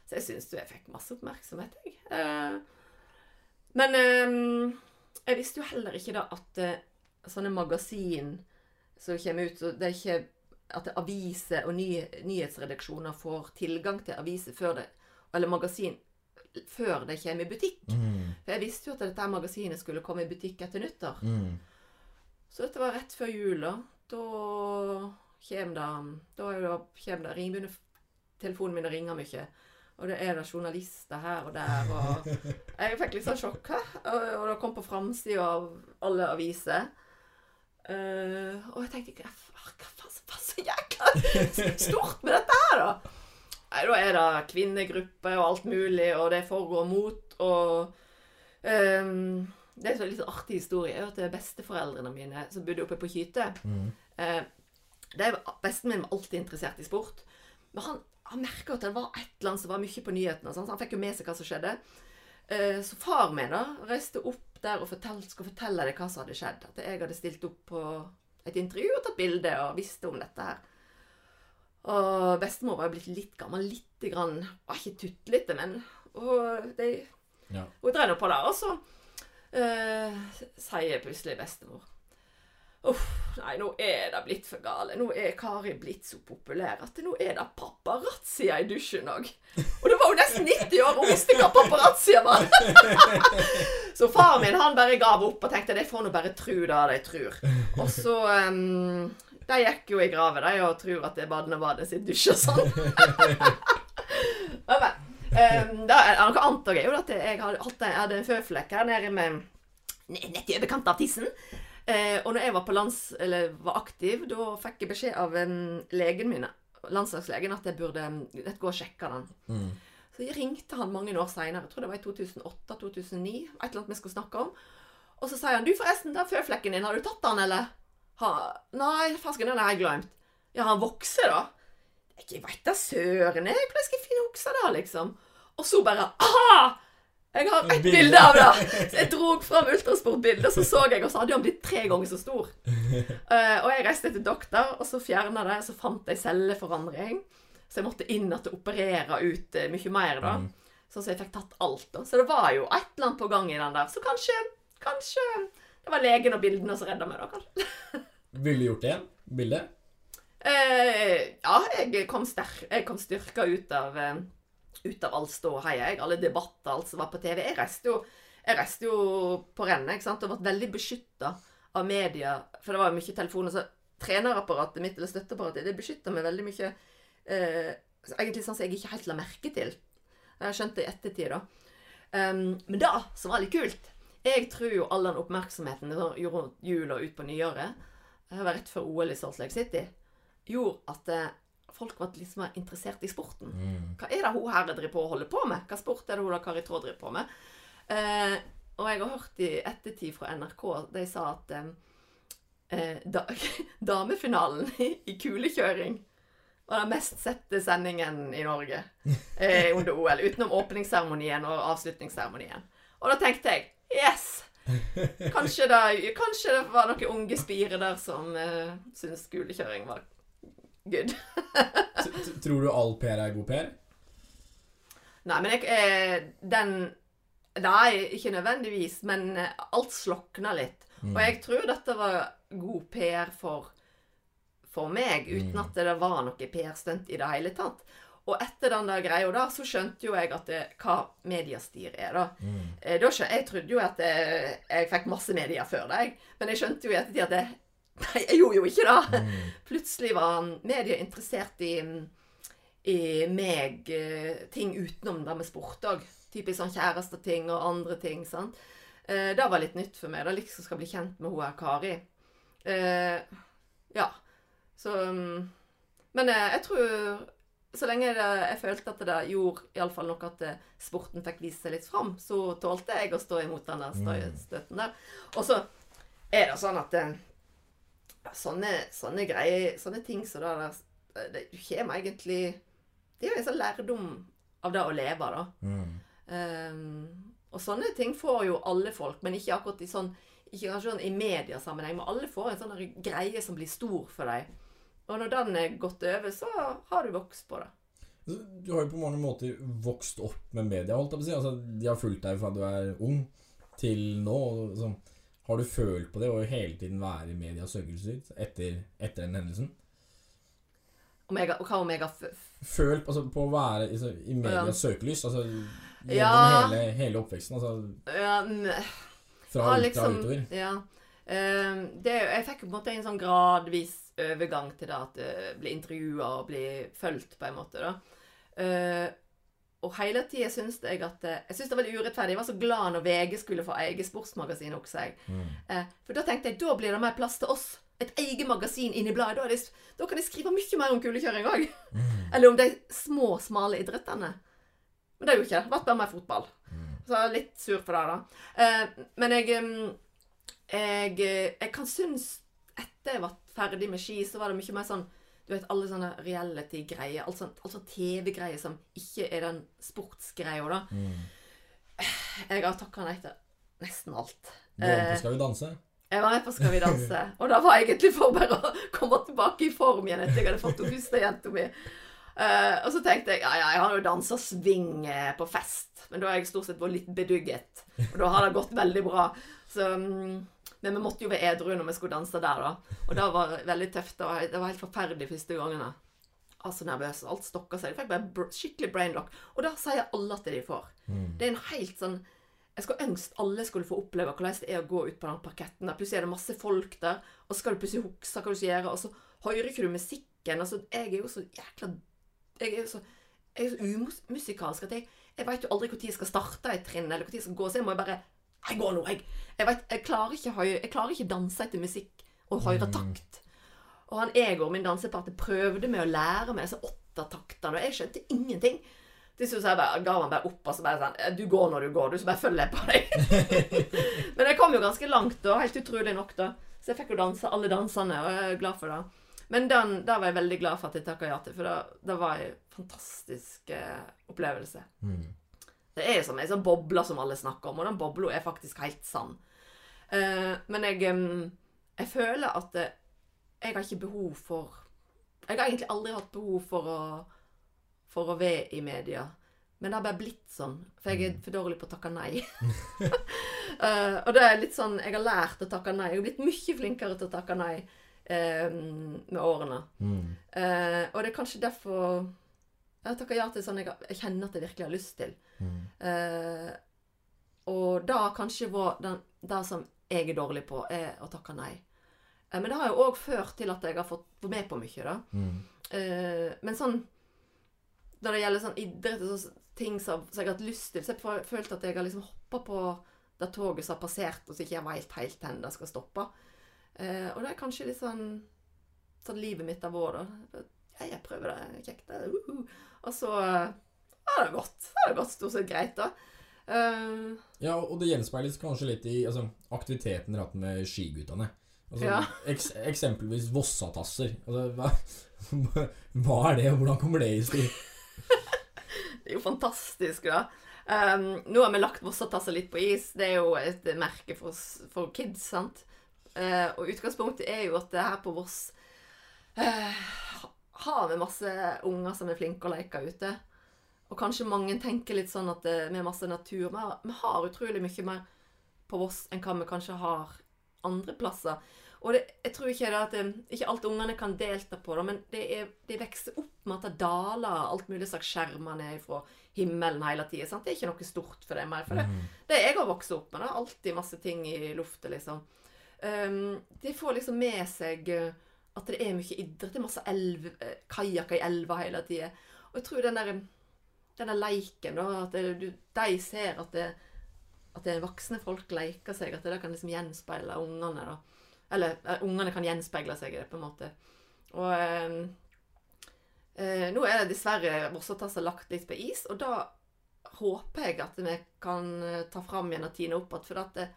Så jeg syns jeg fikk masse oppmerksomhet, jeg. Eh, men eh, jeg visste jo heller ikke da at eh, sånne magasin som kommer ut så Det er ikke at aviser og ny, nyhetsredaksjoner får tilgang til aviser før det, eller magasin før det kommer i butikk. Mm. For jeg visste jo at dette magasinet skulle komme i butikk etter nyttår. Mm. Så dette var rett før jul, da. Kommer det Da er kommer det ring, telefonen min ringer mye. Og det er da journalister her og der, og *laughs* Jeg fikk litt sånn sjokk? Og, og det kom på framsida av alle aviser. Uh, og jeg tenkte hva faen så jækla *laughs* stort med dette her, da? Nei, da er det kvinnegrupper og alt mulig, og det er for og mot, og um, Det er en litt artig historie er at det er besteforeldrene mine som bodde oppe på Kyte. Mm. Eh, Besten min var alltid interessert i sport. Men han, han merka at det var et eller annet som var mye på nyhetene. Så han fikk jo med seg hva som skjedde. Eh, så far min da reiste opp der og fortell, skulle fortelle deg hva som hadde skjedd. At jeg hadde stilt opp på et intervju og tatt bilde og visste om dette her. Og bestemor var jo blitt litt gammel. Litt grann Var ikke tutlete, men og de, Ja. Hun drev nå på der. Og så eh, sier plutselig bestemor Uff, nei, nå er det blitt for gale. Nå er Kari blitt så populær at nå er det paparazzia i dusjen òg. Og det var jo nesten 90 år, og hun visste hva paparazzia var! *laughs* så far min han bare gav opp og tenkte det får nå bare tru det de tror. Og så um, De gikk jo i grave, de, og tror at det er barnebadet sitt dusj og sånn. *laughs* Men. Um, da noe annet er jo at jeg hadde, en- føflekk her nede med Nett i overkant av tissen. Eh, og når jeg var på lands, eller var aktiv, da fikk jeg beskjed av um, legen min, landslagslegen, at jeg burde um, gå og sjekke den. Mm. Så jeg ringte han mange år seinere, tror det var i 2008-2009, et eller annet vi skulle snakke om. Og så sier han 'Du, forresten, den føflekken din, har du tatt den, eller?' Ha, 'Nei, fasken, den har jeg glemt'. 'Ja, han vokser, da?' Jeg veit da søren, jeg. Hvordan skal jeg finne oksa da, liksom? Og så bare Aha! Jeg har ett Bilde. av det! Så jeg dro fram ultrasportbildet, så så jeg, og så hadde han blitt tre ganger så stor. Uh, *laughs* og jeg reiste til doktor, og så fjerna det, så fant jeg celleforandring. Så jeg måtte inn og operere ut uh, mye mer, da. Mm. Sånn så jeg fikk tatt alt, da. Så det var jo et eller annet på gang i den der. Så kanskje, kanskje det var legen og bildene som redda meg, da, kanskje. *laughs* Ville du gjort det igjen? Bildet? Eh, ja, jeg kom, jeg kom styrka ut av eh, ut av all ståheia. jeg. Alle debatter, alt som var på TV. Jeg reiste jo, jeg reiste jo på rennet ikke sant? og ble veldig beskytta av media. For det var jo mye telefoner. Så trenerapparatet mitt, eller støtteapparatet, det beskytta meg veldig mye. Eh, egentlig sånn som jeg ikke helt la merke til. Jeg skjønte det i ettertid, da. Um, men da, som var litt kult Jeg tror jo all den oppmerksomheten rundt jul og ut på nyåret, var rett før OL i Salt Lake City, gjorde at eh, folk var litt mer interessert i sporten. Mm. Hva er det hun her driver på å holde på med? Hva sport er det hun da Kari Traa driver på med? Eh, og jeg har hørt i ettertid fra NRK, de sa at eh, eh, da, *laughs* damefinalen i, i kulekjøring var den mest sette sendingen i Norge eh, under *laughs* OL. Utenom åpningsseremonien og avslutningsseremonien. Og da tenkte jeg yes! Kanskje det, kanskje det var noen unge spire der som uh, syntes skolekjøring var good. Tror du all PR er god PR? Nei, men jeg, eh, den Nei, ikke nødvendigvis, men eh, alt slokna litt. Og jeg tror dette var god PR for, for meg, uten Mm. at det var noe PR-stunt i det hele tatt. Og etter den der greia da, så skjønte jo jeg at det, hva mediestyr er, da. Mm. Eh, da skjønte, jeg trodde jo at jeg, jeg fikk masse medier før deg, men jeg skjønte jo i ettertid at det, *laughs* Nei, jeg gjorde jo ikke det! Mm. Plutselig var media interessert i, i meg, eh, ting utenom det med sport òg. Typisk sånn kjæresteting og andre ting. sant? Eh, det var litt nytt for meg. da liksom skal bli kjent med hun her Kari. Eh, ja. Så mm, Men eh, jeg tror så lenge det, jeg følte at det gjorde iallfall noe at eh, sporten fikk vise seg litt fram, så tålte jeg å stå imot den der støy- Mm. der. Og så er det sånn at eh, sånne, sånne greier, sånne ting som det der eh, det, Du kommer egentlig Det er jo en sånn lærdom av det å leve, da. Mm. Um, og sånne ting får jo alle folk, men ikke akkurat i sånn ikke kanskje sånn i mediasammenheng, men alle får en sånn greie som blir stor for deg. Og når den er gått over, så har du vokst på det. Du har jo på mange måter vokst opp med media, holdt jeg på å si. Altså, de har fulgt deg fra du er ung til nå. og Sånn. Har du følt på det å hele tiden være i medias søkelys etter, etter den hendelsen? Om jeg, hva om jeg har Følt altså, på å være i, i medias Ja. søkelys? Altså gjennom Ja. hele, hele oppveksten? Altså ja, fra Ja, liksom, utover? Ja. Uh, det, jeg fikk på en måte en sånn gradvis overgang til det at du blir intervjua og blir fulgt, på en måte. da. Eh, og hele tida syns jeg at eh, Jeg syns det var veldig urettferdig. Jeg var så glad når VG skulle få eget sportsmagasin også, jeg. Mm. Eh, for da tenkte jeg da blir det mer plass til oss. Et eget magasin inni bladet. Da, det, da kan jeg skrive mye mer om kulekjøring òg. Mm. Eller om de små, smale idrettene. Men det er jo ikke det. Ble bare mer fotball. Mm. Så jeg er litt sur for det, da. Eh, men jeg, jeg Jeg kan synes Etter jeg ferdig med ski, så var det mye mer sånn Du vet, alle sånne reality-greier. Altså, sånt, TV-greier som ikke er den sportsgreia, da. Mm. Jeg har takka nei til nesten alt. Du var med Eh, på Skal vi danse? Jeg var med på Skal vi danse, *laughs* og da var jeg egentlig for bare å komme tilbake i form igjen etter jeg hadde fått henne første jenta mi. Uh, og så tenkte jeg ja, ja, jeg har jo dansa swing eh, på fest, men da har jeg stort sett vært litt bedugget. Og da har det gått veldig bra. Så, mm, Men vi måtte jo være edru når vi skulle danse der, da. Og det var veldig tøft. Var, det var helt forferdelig første gangene. Altså nervøs. Alt stokka seg. De fikk bare skikkelig brainlock. Og det sier alle at de får. Det er en helt sånn Jeg skulle ønske alle skulle få oppleve hvordan det er å gå ut på den parketten. Der. Plutselig er det masse folk der, og så skal du plutselig huske hva du skal gjøre, og så hører ikke du musikken. Altså, jeg er jo så jækla Jeg er jo så, jeg er så umusikalsk at jeg, jeg veit jo aldri når jeg skal starte et trinn, eller når jeg skal gå, så jeg må bare Jeg går nå, jeg. Jeg, vet, jeg, klarer ikke jeg klarer ikke danse etter musikk og høre takt. Og han Egor, min dansepartner, prøvde med å lære meg disse åttataktene, og jeg skjønte ingenting. Til slutt ga han bare opp og så bare sånn Du går når du går, du, så bare følger jeg på deg. *laughs* Men jeg kom jo ganske langt, da. Helt utrolig nok, da. Så jeg fikk jo danse alle dansene, og jeg er glad for det. Men den, da var jeg veldig glad for at jeg takka ja til, for det, det var en fantastisk eh, opplevelse. Det er som ei sånn boble som alle snakker om, og den bobla er faktisk helt sann. Uh, men jeg, um, jeg føler at eh, jeg har ikke behov for Jeg har egentlig aldri hatt behov for å, for å være i media. Men det har bare blitt sånn, for jeg er for dårlig på å takke nei. uh, *laughs* og det er litt sånn Jeg har lært å takke nei. Jeg har blitt mye flinkere til å takke nei med årene. Eh, og det er kanskje derfor jeg takka ja til sånn jeg, jeg kjenner at jeg virkelig har lyst til. Eh, og det kanskje var den, det som jeg er dårlig på, er å takke nei. Eh, men det har jo òg ført til at jeg har fått vært med på mye, da. Eh, men sånn Når det gjelder sånn idrett og sånn ting som, som jeg har hatt lyst til, så har jeg følt at jeg har liksom hoppa på det toget som har passert, og så ikke jeg veit helt hvor det skal stoppe. Eh, og det er kanskje litt sånn sånn livet mitt har vært, da. Ja, jeg prøver det, kjekt. Uh -huh. Og så eh, har det gått. Det har gått stort sett greit, da. Uh, Ja, og det gjenspeiles kanskje litt i altså, aktiviteten dere har hatt med skiguttene. Altså, Ja. eks eksempelvis Vossatasser. Altså, hva, *laughs* hva er det, og hvordan kommer det i styr? Det er jo fantastisk, da. Um, nå har vi lagt Vossatasser litt på is. Det er jo et merke for, for kids, sant. Uh, og utgangspunktet er jo at det her på Voss uh, har vi masse unger som er flinke å leke ute. Og kanskje mange tenker litt sånn at det, vi har masse natur. Vi har, utrolig mye mer på Voss enn hva vi kanskje har andre plasser. Og det, jeg tror ikke det at det, ikke alt ungene kan delta på det, men det er, de vokser opp med at det daler alt mulig slags skjermer ned fra himmelen hele tida. Det er ikke noe stort for dem mer. For det, det jeg har vokst opp med, det er alltid masse ting i lufta, liksom. Um, de får liksom med seg uh, at det er mye idrett. Det er masse kajakker i elva hele tida. Og jeg tror den der, den der leiken, da, at det, du, de ser at det, at det voksne folk leker seg, at det kan liksom gjenspeile ungene. da. Eller uh, ungene kan gjenspeile seg i det, på en måte. Og eh, eh, nå er det dessverre Vossatassa lagt litt på is, og da håper jeg at vi kan eh, ta fram igjen og tine opp igjen. For at det,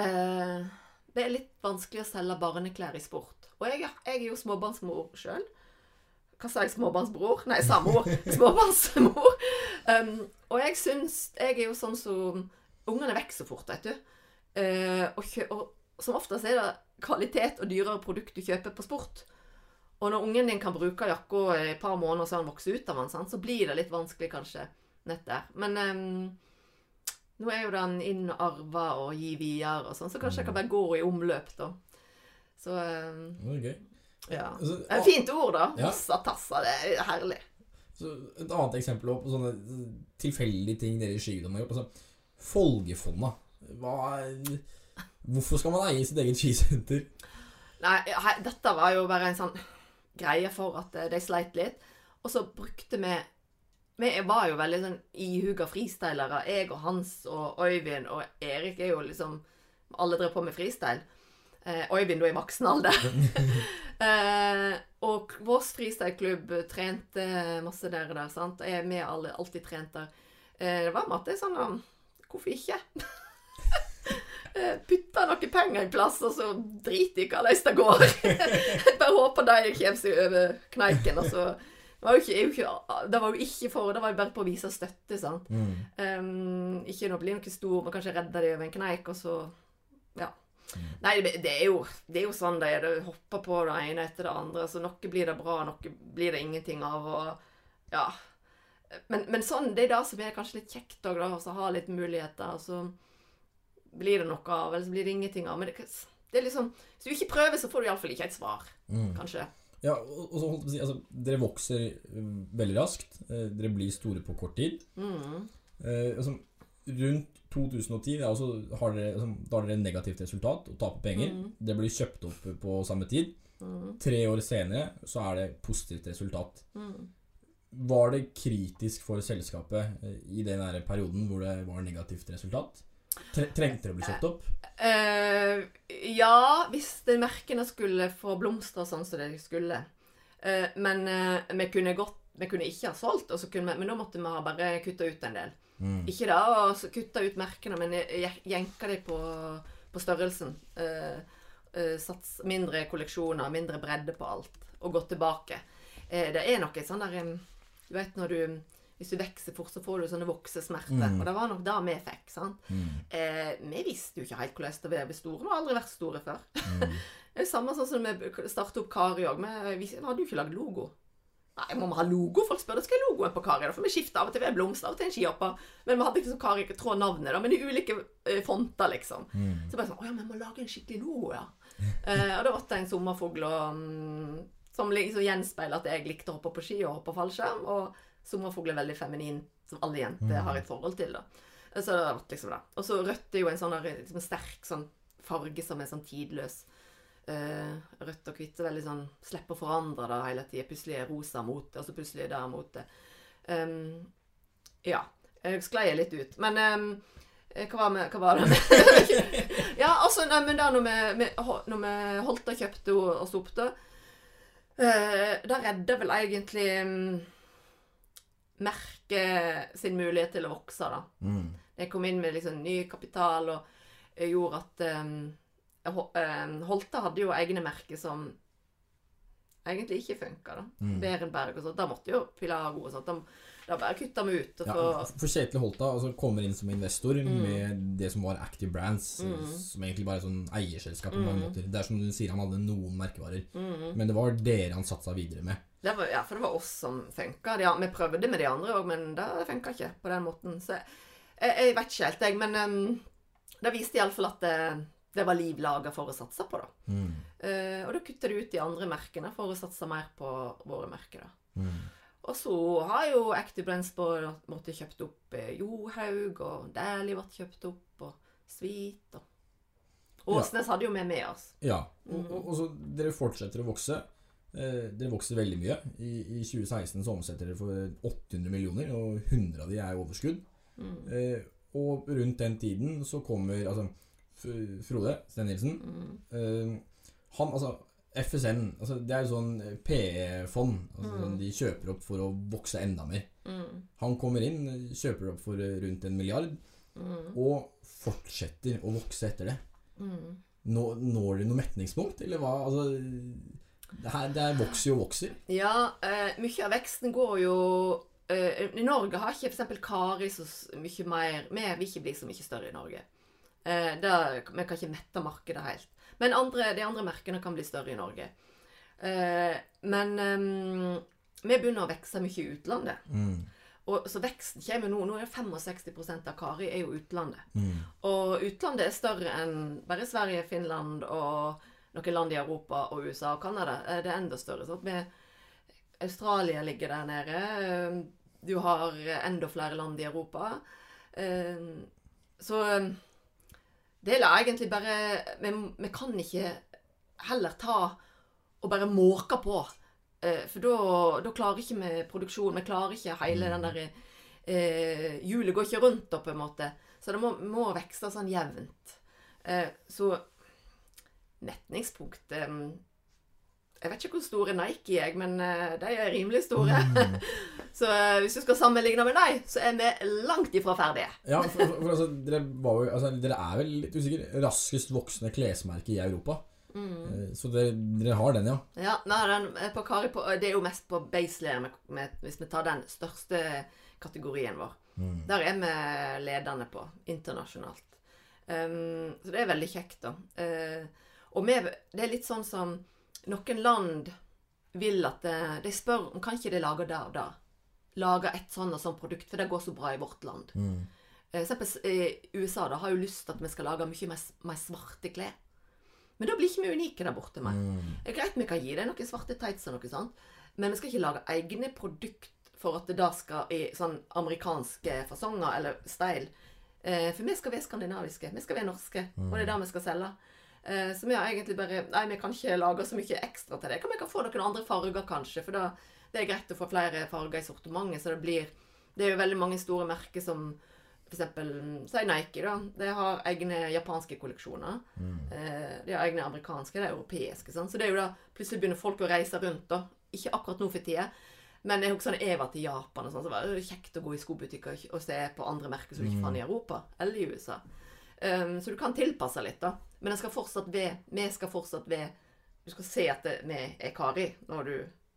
eh, det er litt vanskelig å selge barneklær i sport. Og jeg, jeg er jo småbarnsmor sjøl. Hva sa jeg? Småbarnsbror? Nei, samboer. Småbarnsmor. Um, og jeg syns Jeg er jo sånn som Ungene vokser fort, vet du. Uh, og, og som oftest er det kvalitet og dyrere produkt du kjøper på sport. Og når ungen din kan bruke jakka i et par måneder så han vokser ut av den, sant, så blir det litt vanskelig kanskje nett der. Men um, nå er jo den inn og arva og gi videre og sånn, så kanskje jeg kan bare gå i omløp, da. Så um, Det er gøy. Ja. Altså, Det er fint ord, da. Ja. Vossatassa. Det er herlig. Så et annet eksempel på sånne tilfeldige ting dere i skigudene har gjort. Altså, Folgefonna. Hvorfor skal man eie sitt eget skisenter? Nei, he- dette var jo bare en sånn greie for at eh, de sleit litt. Og så brukte vi Vi var jo veldig sånn ihuga freestylere. Jeg og Hans og Øyvind og Erik er jo liksom Alle drev på med freestyle. Eh, i vinduet i maksen alder. *laughs* eh, og vår freestyleklubb trente masse der, der sant? Jeg er med alle alltid trent der. Eh, det var med at det er sånn um, Hvorfor ikke? *laughs* Eh, Putta noen penger i plass, og så driter i hvordan det går. Jeg *laughs* bare håper de kommer seg over kneiken. Og så det var jo ikke, er det var jo ikke for Det var jo bare på å vise støtte, sant. Um, ikke noe bli noe stor, men kanskje redde dem over en kneik, og så Ja. Nei, det, er jo, det er jo sånn det er. Du hopper på det ene etter det andre. Så noe blir det bra, noe blir det ingenting av. Og ja. Men, men sånn, det er det som er kanskje litt kjekt òg, å ha litt muligheter. Og så blir det noe av, eller så blir det ingenting av. Men det, det er liksom Hvis du ikke prøver, så får du iallfall ikke et svar, Mm. kanskje. Ja, og, så holdt på å si, altså, dere vokser eh, veldig raskt. Eh, dere blir store på kort tid. Mm. Eh, altså, rundt 2010 ja, har dere, liksom, da har dere negativt resultat og taper penger. Mm. Det blir kjøpt opp på samme tid. Mm. Tre år senere så er det positivt resultat. Mm. Var det kritisk for selskapet eh, i den perioden hvor det var negativt resultat? Trengte det å bli kjøpt opp? Uh, ja, hvis de merkene skulle få blomstre sånn som de skulle. Uh, men uh, vi kunne godt Vi kunne ikke ha solgt, vi, men da måtte vi ha bare kutta ut en del. Mm. Ikke da å kutte ut merkene, men je- jenke dem på, på størrelsen. Eh, eh, sats mindre kolleksjoner, mindre bredde på alt, og gå tilbake. Eh, det er noe sånn der Du vet når du Hvis du vokser fort, så får du sånne voksesmerter. Mm. Og det var nok det vi fikk. sant? Mm. Eh, vi visste jo ikke helt hvordan det var å bli store. Vi har aldri vært store før. Mm. *laughs* Det er jo samme sånn som vi startet opp Kari òg. Vi hadde jo ikke lagd logo. Nei, må vi ha logo? Folk spør skal jeg ha logoen på Kari. Da får vi skifte av og til ved blomster, av og til en skihopper. Men vi hadde ikke som Kari ikke tråd navnet, da, men i ulike eh, fonter, liksom. Mm. Så bare sånn Å ja, vi må lage en skikkelig logo, ja. Eh, og da ble det en sommerfugl og, mm, som liksom gjenspeiler at jeg likte å hoppe på ski og hoppe fallskjerm. Og sommerfugl er veldig feminin, som alle jenter har et forhold til. da. Eh, Så det ble liksom det. Og så rødt er jo en sånn liksom, sterk sånn farge som er sånn tidløs. Eh, rødt og hvitt veldig sånn Slipper å forandre det hele tida. Plutselig er rosa mote, og så plutselig er det mote. Um, ja. Jeg sklei litt ut. Men um, eh, hva, var med, hva var det *laughs* Ja, altså, nei, men da når vi, når vi holdt og kjøpte oss opp, da uh, Da redda vel egentlig um, merket sin mulighet til å vokse, da. Mm. Jeg kom inn med liksom ny kapital og eh, gjorde at um, Holte hadde jo egne merker som egentlig ikke funka. Mm. Berenberg og sånt. Da måtte jo Pilago og sånt. Da, da bare kutta vi ut. Ja, for Kjetil Holta altså, kommer inn som investor Mm. med det som var Active Brands, Mm. som egentlig bare er sånn eierselskap på mange Mm. måter. Det er som du sier, han hadde noen merkevarer, mm. men det var dere han satsa videre med. det var, ja, for det var oss som funka. Ja, vi prøvde med de andre òg, men det funka ikke på den måten. Så jeg, jeg vet ikke helt, jeg. Men um, det viste iallfall at det, det var liv laga for å satse på, da. Mm. Eh, og da kutta de ut de andre merkene for å satse mer på våre merker. da. Mm. Og så har jo Active Brands på måte kjøpt opp eh, Johaug, og Dæhlie ble kjøpt opp, og Svit og Åsnes hadde jo med med oss. Ja, og, Mm. og, og så dere fortsetter å vokse. Eh, dere vokser veldig mye. I, I 2016 så omsetter dere for 800 millioner, og 100 av de er overskudd. Mm. Eh, og rundt den tiden så kommer altså Frode Sten Nilsen Mm. Uh, Han, altså FSN altså, Det er jo sånn PE-fond. Altså, Mm. sånn, de kjøper opp for å vokse enda mer. Mm. Han kommer inn, kjøper opp for eh, rundt en milliard, Mm. og fortsetter å vokse etter det. Mm. Nå, når de noe metningspunkt, eller hva? Altså, det her det vokser jo og vokser. Ja, uh, mye av veksten går jo uh, I Norge har ikke f.eks. Kari så mye mer Vi vil ikke bli så mye større i Norge. Eh, det, vi kan ikke mette markedet helt. Men andre, de andre merkene kan bli større i Norge. Eh, men eh, vi begynner å vokse mye i utlandet. Mm. Og, så veksten kommer nå. Nå er 65% av Kari er jo utlandet. Mm. Og utlandet er større enn bare Sverige, Finland og noen land i Europa og USA og Canada. Eh, Det er enda større. Så med Australia ligger der nede. Eh, Du har enda flere land i Europa. Eh, Så eh, det er egentlig bare vi, vi kan ikke heller ta og bare måke på. Eh, For da, klarer ikke vi produksjon. Vi klarer ikke hele den der eh, Hjulet går ikke rundt, da, på en måte. Så det må, må vokse sånn jevnt. Eh, så metningspunkt eh, Jeg vet ikke hvor store Nike er, men eh, de er rimelig store. Mm. *laughs* så eh, hvis du skal sammenligne med deg, så er vi langt ifra ferdige. Ja, for, for, for altså, dere, jo, altså, dere er vel litt usikker, raskest voksende klesmerke i Europa. Mm. Så dere, dere har den, ja. Ja, nei, den, på Kari på, Det er jo mest på baselayer, hvis vi tar den største kategorien vår. Mm. Der er vi ledende på internasjonalt. Um, så det er veldig kjekt, da. Uh, og vi, det er litt sånn som Noen land vil at De spør om kan ikke de lage det og det. Lage et sånn og sånn produkt, for det går så bra i vårt land. Mm. eh, eksempel i USA da, har jo lyst til at vi skal lage mye mer, mer svarte klær. Men da blir ikke vi unike der borte. Mm. Det er greit vi kan gi deg noen svarte tights og noe sånt, men vi skal ikke lage egne produkt for at det da skal i sånn amerikanske fasonger eller style. Eh, for vi skal være skandinaviske. Vi skal være norske. Og det er det vi skal selge. Eh, som jeg egentlig bare Nei, vi kan ikke lage så mye ekstra til det. Kan Vi kan få noen andre farger, kanskje. For da, det er greit å få flere farger i sortimentet, så det blir Det er jo veldig mange store merker som for eksempel si Nike, da. De har egne japanske kolleksjoner. Eh, de har egne amerikanske, de er europeiske. Sånn. Så det er jo da plutselig begynner folk å reise rundt, da. Ikke akkurat nå for tida. Men jeg husker når jeg var til Japan, og sånn, så var det kjekt å gå i skobutikker og- og se på andre merker som du ikke fant i Europa eller i USA. Um, så du kan tilpasse litt, da. Men skal være Vi skal fortsatt være Du skal se at vi er Kari når du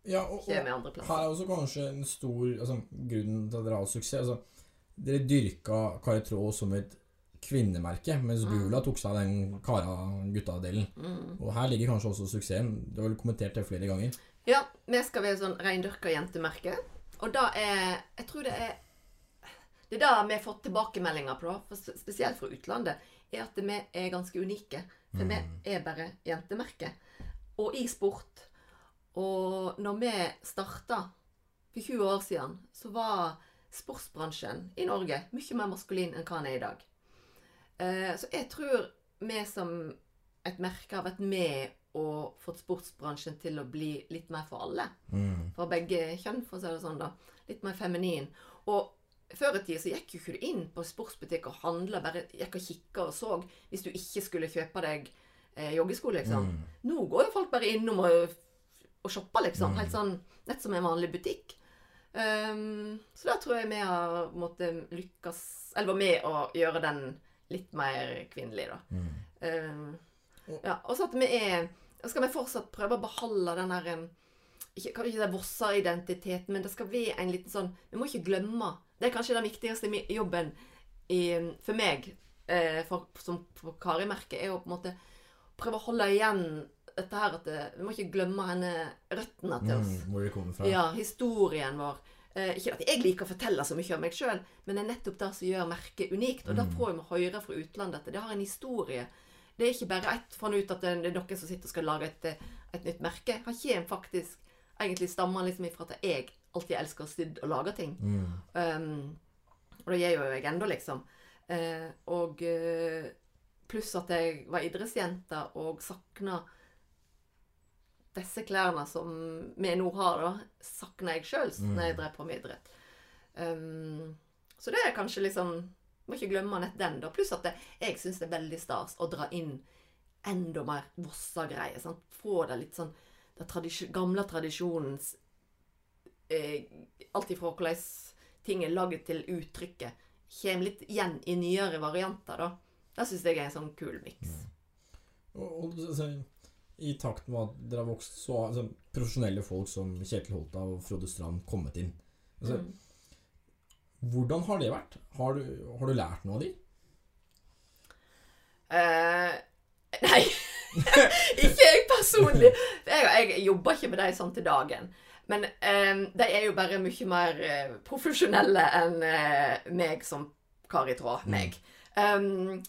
Ja, og, og kommer andre plasser. her er også kanskje en stor altså, grunnen til at dere har suksess. Altså, dere dyrka Kari Traa som et kvinnemerke, mens Bula tok seg den kara-gutta-delen. Mm. Og her ligger kanskje også suksessen. Du har vel kommentert det flere ganger. Ja, vi skal være sånn reindyrka jentemerke. Og da er Jeg tror det er Det er det vi har fått tilbakemeldinger på, for spesielt fra utlandet, er at vi er ganske unike. For vi er bare jentemerke. Og i sport. Og når vi starta for 20 år siden, så var sportsbransjen i Norge mye mer maskulin enn hva den er i dag. Eh, Så jeg tror vi som et merke har vært med og fått sportsbransjen til å bli litt mer for alle. For begge kjønn, for å si det sånn, da. Litt mer feminin. Og før i tida så gikk jo ikke du inn på sportsbutikk og handla, bare gikk og kikka og så hvis du ikke skulle kjøpe deg eh, joggesko, liksom. Nå går jo folk bare innom og, og shopper, liksom. Helt sånn nett som en vanlig butikk. Um, så da tror jeg vi har måttet lykkes Eller var med å gjøre den litt mer kvinnelig, da. Um, ja, og så at vi er skal vi fortsatt prøve å beholde den der um, ikke, Kan ikke si Vossa-identiteten, men det skal være en liten sånn Vi må ikke glemme Det er kanskje den viktigste jobben i, for meg eh, for, som for Kari-merket, er å på en måte prøve å holde igjen dette her at det, Vi må ikke glemme henne røttene til oss. Mm, hvor vi kommer fra. Ja, historien vår. Eh, ikke at jeg liker å fortelle så mye om meg sjøl, men det er nettopp det som gjør merket unikt. Og da får vi høre fra utlandet at det har en historie. Det er ikke bare ett funnet ut at det det er noen som sitter og skal lage et, eh, et nytt merke. Han kommer faktisk egentlig stammer liksom ifra at jeg alltid elsker å stydde og lage ting. Um, og det gjør jo jeg ennå, liksom. Uh, og uh, pluss at jeg var idrettsjente og sakna disse klærne som vi nå har, da, sakna jeg sjøl når jeg drev på med idrett. Um, så det er kanskje liksom Må ikke glemme nett den, da. Pluss at det, jeg syns det er veldig stas å dra inn enda mer Vossa-greier. Få det litt sånn den tradisj gamle tradisjonens eh, Alt ifra hvordan ting er laget til uttrykket. Kommer litt igjen i nyere varianter, da. Det syns jeg er en sånn kul miks. Og, og altså, I takt med at dere har vokst, så har altså, profesjonelle folk som Kjetil Holta og Frode Strand kommet inn. Altså, Mm. Hvordan har det vært? Har du, har du lært noe av de? Uh, *laughs* nei. *laughs* ikke jeg personlig. Jeg, jeg jobber ikke med de sånn til dagen. Men eh, de er jo bare mye mer eh, profesjonelle enn eh, meg som Kari Tråd. Meg. Um,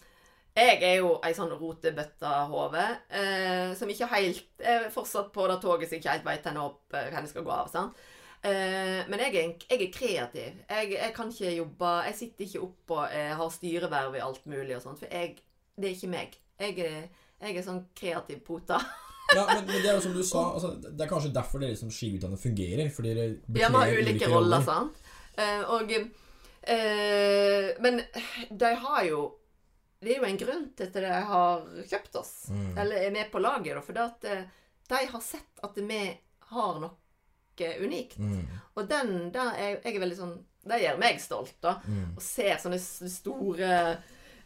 jeg er jo ei sånn rotebøttehove eh, som ikke helt er fortsatt på det toget som ikke helt veit hvor opp eh, hvor det skal gå av. sant? Eh, men jeg er, jeg er kreativ. Jeg, jeg kan ikke jobbe Jeg sitter ikke opp og eh, har styreverv i alt mulig og sånt, for jeg, det er ikke meg. Jeg er, jeg er sånn kreativ pota. Ja, men, men det er jo som du sa, altså, det er kanskje derfor dere som skiutdannede fungerer. Fordi dere Ja, vi har ulike roller, sant. Uh, og uh, Men de har jo Det er jo en grunn til at de har kjøpt oss, Mm. eller er med på laget, for det at eh, de har sett at vi har noe unikt. Mm. Og den der er jeg er veldig sånn Det gjør meg stolt, da. Mm. Og ser sånne store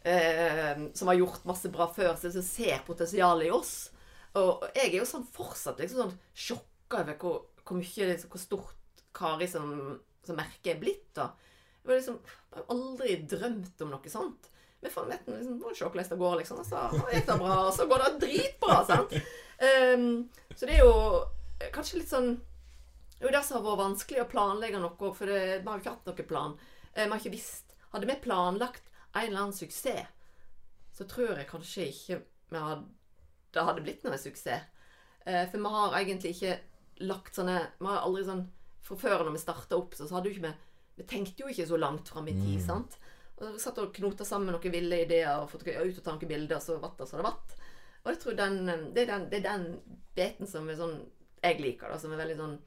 Som har gjort masse bra før, som ser potensialet i oss. Og jeg er jo sånn fortsatt liksom sånn sjokka over hvor, hvor mye liksom, Hvor stort Kari som, som merke er blitt, da. Jeg har liksom aldri drømt om noe sånt. Men faen vet liksom, må se hvordan det går, liksom. Og så gikk det bra, og så går det dritbra, sant. Um, så det er jo kanskje litt sånn det er jo det som har vært vanskelig å planlegge noe, for det, vi har jo ikke hatt noen plan. Eh, Vi har ikke visst Hadde vi planlagt en eller annen suksess, så tror jeg kanskje ikke hadde, det hadde blitt noe suksess. Eh, for vi har egentlig ikke lagt sånne Vi har aldri sånn Fra før når vi starta opp, så, så hadde jo ikke vi Vi tenkte jo ikke så langt fram i tid, sant? Og vi satt og knota sammen noen ville ideer og fått ut og ta noen bilder, og så vatt det som det vatt. Og jeg tror den, eh, det, er den, det er den biten som er sånn jeg liker, da, som er veldig sånn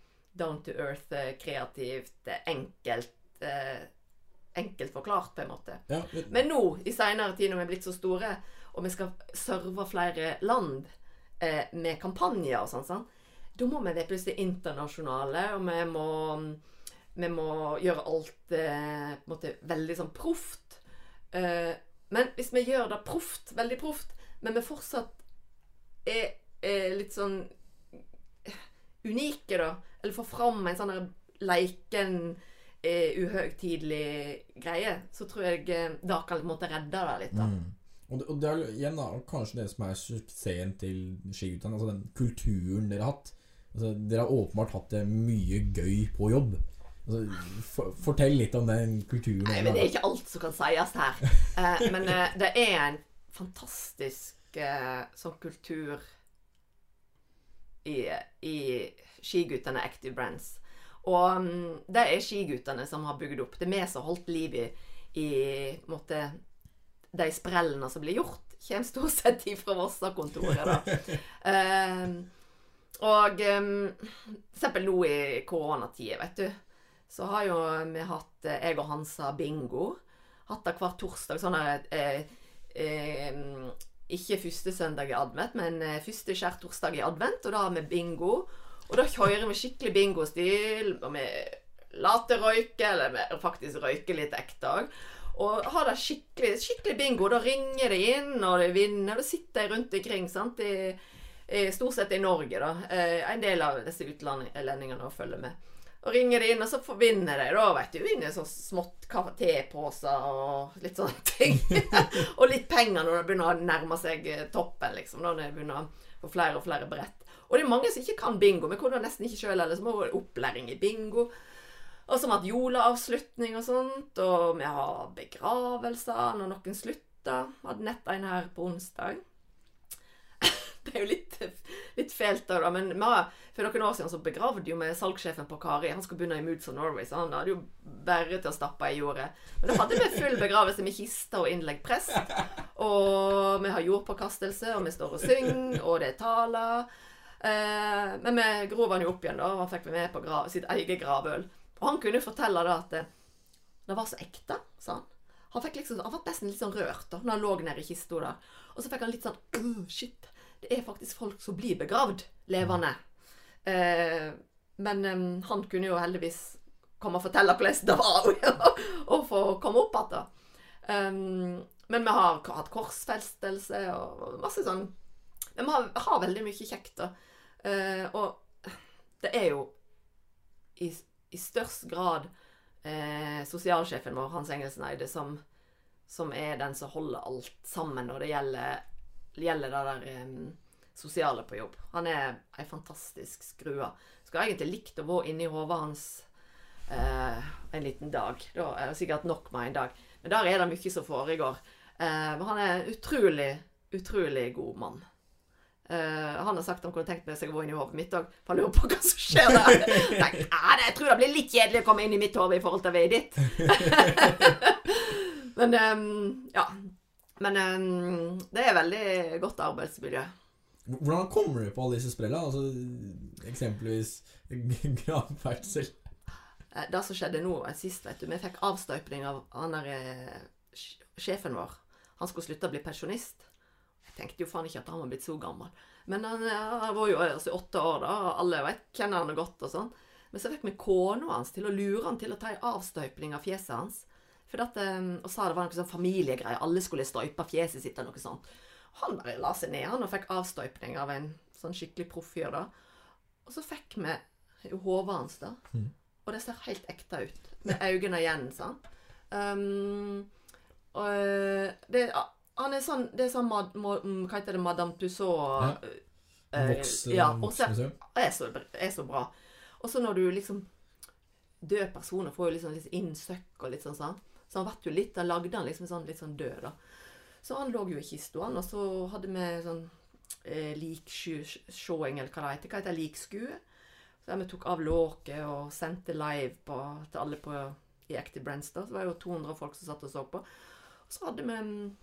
down to earth, eh, kreativt, enkelt eh, Enkelt forklart, på en måte. Ja, men, Men nå, i seinere tid, når vi er blitt så store, og vi skal serve flere land eh, med kampanjer og sånn, sånn, da må vi være plutselig internasjonale, og vi må, vi må gjøre alt eh, på en måte veldig sånn proft. Eh, men hvis vi gjør det proft, veldig proft, men vi fortsatt er, er litt sånn unike, da, eller får fram en sånn leiken uhøytidelig greie, så tror jeg eh, det kan måtte redde det litt. da. mm. og, det, og det er igjen da kanskje det som er suksessen til skiguttene. Altså den kulturen dere har hatt. Altså, dere har åpenbart hatt det mye gøy på jobb. Altså, for, fortell litt om den kulturen. Nei, men det er ikke alt som kan sies her. *laughs* Eh, men eh, det er en fantastisk eh, sånn kultur i, i skiguttene Active Brands. Og mm, det er skiguttene som har bygd opp. Det er vi som har holdt liv i, i måte, de sprellene som blir gjort. Kommer stort sett ifra Vossa-kontoret, da. *laughs* Eh, og um, eksempel nå i koronatida, vet du, så har jo vi hatt eh, Jeg og Hansa bingo. Hatt det hver torsdag. Sånn eh, eh, Ikke første søndag i advent, men eh, første skjærtorsdag i advent. Og da har vi bingo. Og da kjører vi skikkelig bingostil. Og vi later røyke, eller vi faktisk røyker litt ekte òg. Og har det skikkelig, skikkelig bingo. Da ringer de inn, og de vinner. Da sitter de rundt omkring. sant? I, stort sett i Norge, da. Eh, en del av disse utlendingene følger med. Og ringer de inn, og så vinner de, da, vet du. Vinner sånn smått teposer og litt sånne *laughs* ting. og litt penger når det begynner å nærme seg eh, toppen, liksom. Når det begynner å få flere og flere brett. Og det er mange som ikke kan bingo. Vi kunne nesten ikke sjøl heller, så må vi ha opplæring i bingo. Og så har vi hatt juleavslutning og sånt, og vi har begravelser når noen slutter. Vi hadde nett en her på onsdag. *laughs* Det er jo litt, litt fælt, da, men vi har, for noen år siden så begravde jo vi salgssjefen på Kari. Han skulle begynne i Moods of Norway, så han hadde jo bare til å stappe i jordet. Men da hadde vi full begravelse med kiste og innlegg prest. Og vi har jordpåkastelse, og vi står og synger, og det er taler. Eh, men vi grov han jo opp igjen, da, og han fikk vi med på grav, sitt eget gravøl. Og han kunne fortelle da at det, det var så ekte, sa han. Han, fikk liksom, han var nesten litt sånn rørt da når han lå nede i kista da. Og så fikk han litt sånn oh, Shit, det er faktisk folk som blir begravd levende. Eh, men em, han kunne jo heldigvis komme og fortelle hvordan det var *laughs* å få komme opp igjen. da. Men vi har hatt korsfestelse og masse sånn Men vi har, har veldig mye kjekt, da. Eh, og det er jo i, i størst grad eh, sosialsjefen vår, Hans Engelsen som, som er den som holder alt sammen når det gjelder, gjelder det der eh, sosiale på jobb. Han er ei fantastisk skrue. Skulle egentlig likt å være inni hodet hans eh, en liten dag. Da er det sikkert nok med en dag. Men der er det mye som foregår. Men han er en utrolig, utrolig god mann. Eh, han har sagt han kunne tenkt seg å gå inn i hodet mitt òg, for han lurer på hva som skjer der. *laughs* Nei, jeg tror det blir litt kjedelig å komme inn i mitt hode i forhold til vei ditt. *laughs* Men um, ja. Men um, det er veldig godt arbeidsmiljø. Hvordan kommer du på alle disse sprellene? Altså, eksempelvis *laughs* gravferdsel. Eh, Det som skjedde nå sist, vet du, vi fikk avstøpning av han der eh, sjefen vår. Han skulle slutte å bli pensjonist. Tenkte jo faen ikke at han var blitt så gammel. Men han, eh, han var jo altså, åtte år, da, og alle vet, kjenner han godt og sånn. Men så fikk vi kona hans til å lure han til å ta ei avstøypning av fjeset hans. For at, eh, og sa det var noe sånn familiegreie. Alle skulle støype fjeset sitt eller noe sånt. Han bare la seg ned han og fikk avstøypning av en sånn skikkelig proffyr. da. Og så fikk vi hodet hans, da. Og det ser helt ekte ut. Med øynene igjen, sant. Um, og det, han er sånn Det er sånn mad, mo- mm, Hva heter det? Madame Tussauds ja. Voks, ja, og så- er så, er så bra. Og så når du liksom Døde personer får jo liksom litt innsøkk og litt sånn sånn, Så han vet jo litt, da lagde han liksom sånn, litt sånn død, da. Så han lå jo i kista, han, og så hadde vi sånn eh, likshowing, eller hva det heter. Hva heter? Likskue. Så vi tok av låket og sendte live på, til alle på, i Active Brands. da. Så det var jo 200 folk som satt og så på. Og så hadde vi mm,